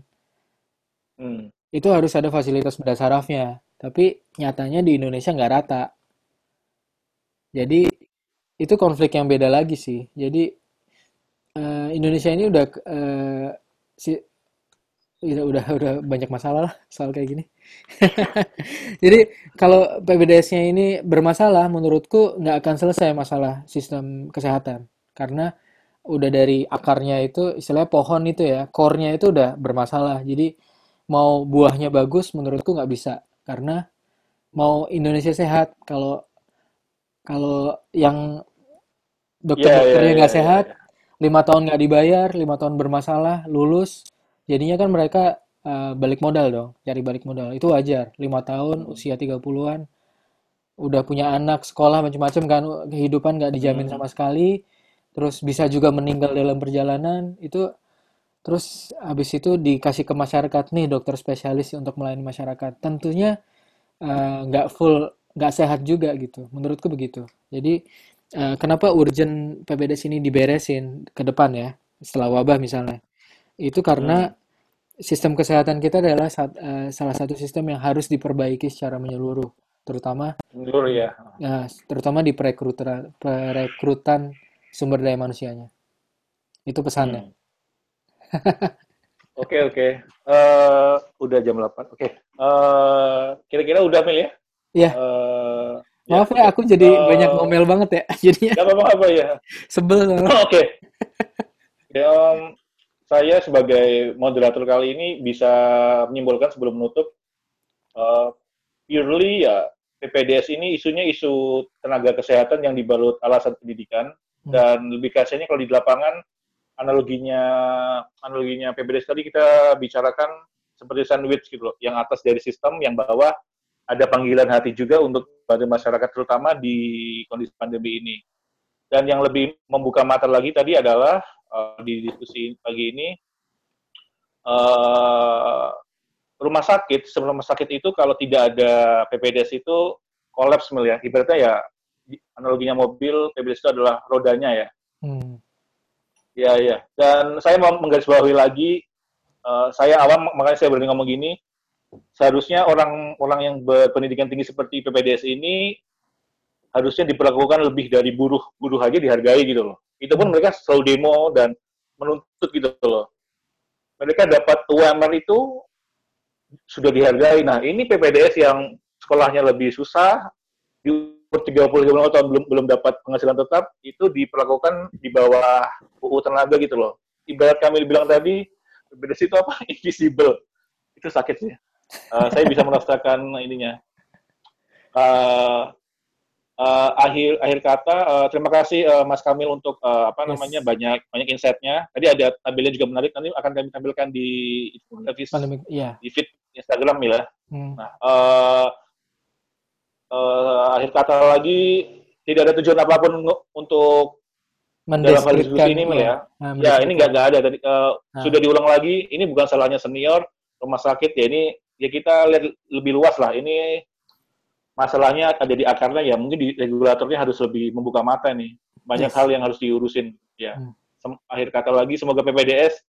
Hmm. Itu harus ada fasilitas bedah sarafnya. Tapi nyatanya di Indonesia nggak rata. Jadi itu konflik yang beda lagi sih. Jadi eh, Indonesia ini udah eh, si udah udah udah banyak masalah lah soal kayak gini. Jadi kalau PBDS-nya ini bermasalah, menurutku nggak akan selesai masalah sistem kesehatan karena udah dari akarnya itu istilahnya pohon itu ya, core-nya itu udah bermasalah. Jadi mau buahnya bagus, menurutku nggak bisa karena mau Indonesia sehat kalau kalau yang Ya, ya, dokter-dokternya ya, nggak ya, sehat, ya. lima tahun nggak dibayar, lima tahun bermasalah, lulus, jadinya kan mereka eh, balik modal dong, cari balik modal. Itu wajar. Lima tahun, usia 30-an, udah punya anak, sekolah, macam-macam kan, kehidupan nggak dijamin Hmm. sama sekali, terus bisa juga meninggal dalam perjalanan, itu terus habis itu dikasih ke masyarakat nih dokter spesialis untuk melayani masyarakat. Tentunya eh, nggak full, nggak sehat juga gitu. Menurutku begitu. Jadi eh, kenapa urgent PPDS ini diberesin ke depan ya, setelah wabah misalnya? Itu karena Hmm. sistem kesehatan kita adalah sat- eh, salah satu sistem yang harus diperbaiki secara menyeluruh, terutama Menurut ya. nah, terutama di perekrutan perekrutan sumber daya manusianya. Itu pesannya. Hmm. Oke, oke. Eh, udah jam 8. Oke. Eh, kira-kira udah Mil ya? Ya, Eh, ya, maaf oke. ya aku jadi banyak Eh, ngomel banget ya. Jadinya nggak apa-apa apa ya. sebel. Oke. Ya, em, saya sebagai moderator kali ini bisa menyimpulkan sebelum menutup, eh, purely ya PPDS ini isunya isu tenaga kesehatan yang dibalut alasan pendidikan Hmm. dan lebih kasarnya kalau di lapangan analoginya analoginya PPDS tadi kita bicarakan seperti sandwich gitu loh, yang atas dari sistem, yang bawah ada panggilan hati juga untuk pada masyarakat terutama di kondisi pandemi ini. Dan yang lebih membuka mata lagi tadi adalah eh, di diskusi pagi ini eh, rumah sakit, sebelum rumah sakit itu kalau tidak ada PPDS itu kolaps mil ya. Ibaratnya ya analoginya mobil, PPDS itu adalah rodanya ya. Hmm. Ya, ya. Dan saya mau menggarisbawahi lagi, eh, saya awam, makanya saya berani ngomong gini, seharusnya orang-orang yang berpendidikan tinggi seperti PPDS ini harusnya diperlakukan lebih dari buruh, buruh aja dihargai gitu loh. Itu pun mereka selalu demo dan menuntut gitu loh. Mereka dapat UMR itu sudah dihargai. Nah, ini PPDS yang sekolahnya lebih susah, umur 30 tahun belum belum dapat penghasilan tetap, itu diperlakukan di bawah UU tenaga gitu loh. Ibarat kami bilang tadi, PPDS itu apa? Invisible. Itu sakit sih. Eh, saya bisa merasakan ininya. Eh, eh, akhir akhir kata, eh, terima kasih eh, Mas Kamil untuk eh, apa Yes. namanya banyak banyak insight-nya. Tadi ada tabelnya juga menarik. Nanti akan kami tampilkan di infografis Pandemi, iya. di feed Instagram ya. Hmm. Nah, eh, eh, akhir kata lagi tidak ada tujuan apa pun untuk dalam hal diskusi ini ya. Nah, Ya, ini nggak ada tadi eh, Nah. sudah diulang lagi. Ini bukan salahnya senior rumah sakit ya. Ini ya kita lihat lebih luas lah. Ini masalahnya ada di akarnya ya. Mungkin di regulatornya harus lebih membuka mata nih. Banyak Yes. hal yang harus diurusin. Ya. Hmm. Sem- akhir kata lagi semoga PPDS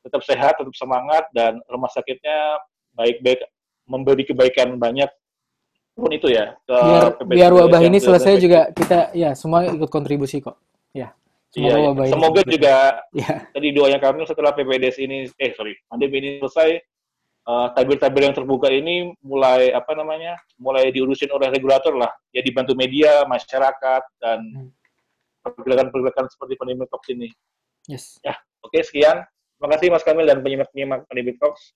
tetap sehat, tetap semangat dan rumah sakitnya baik-baik memberi kebaikan banyak pun itu ya ke biar biar wabah ini selesai juga kita ya semua ikut kontribusi kok. Ya Iya, semoga iya. wabah ini Semoga selesai. juga ya. tadi doanya kami setelah PPDS ini eh sorry pandemi ini selesai eh, tabir-tabir yang terbuka ini mulai apa namanya mulai diurusin oleh regulator lah. Ya dibantu media masyarakat dan Hmm. pergerakan-pergerakan seperti pandemi Talks ini. Yes. Ya oke sekian. Terima kasih Mas Kamil dan penyimak-penyimak pandemi Talks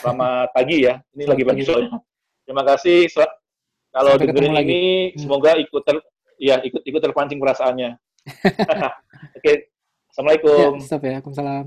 selamat pagi ya. Ini Selamat lagi pagi soalnya. Terima kasih kalau dengerin lagi. ini Hmm. semoga ikut ter ya ikut ikut terpancing perasaannya oke ya assalamualaikum stop ya Waalaikumsalam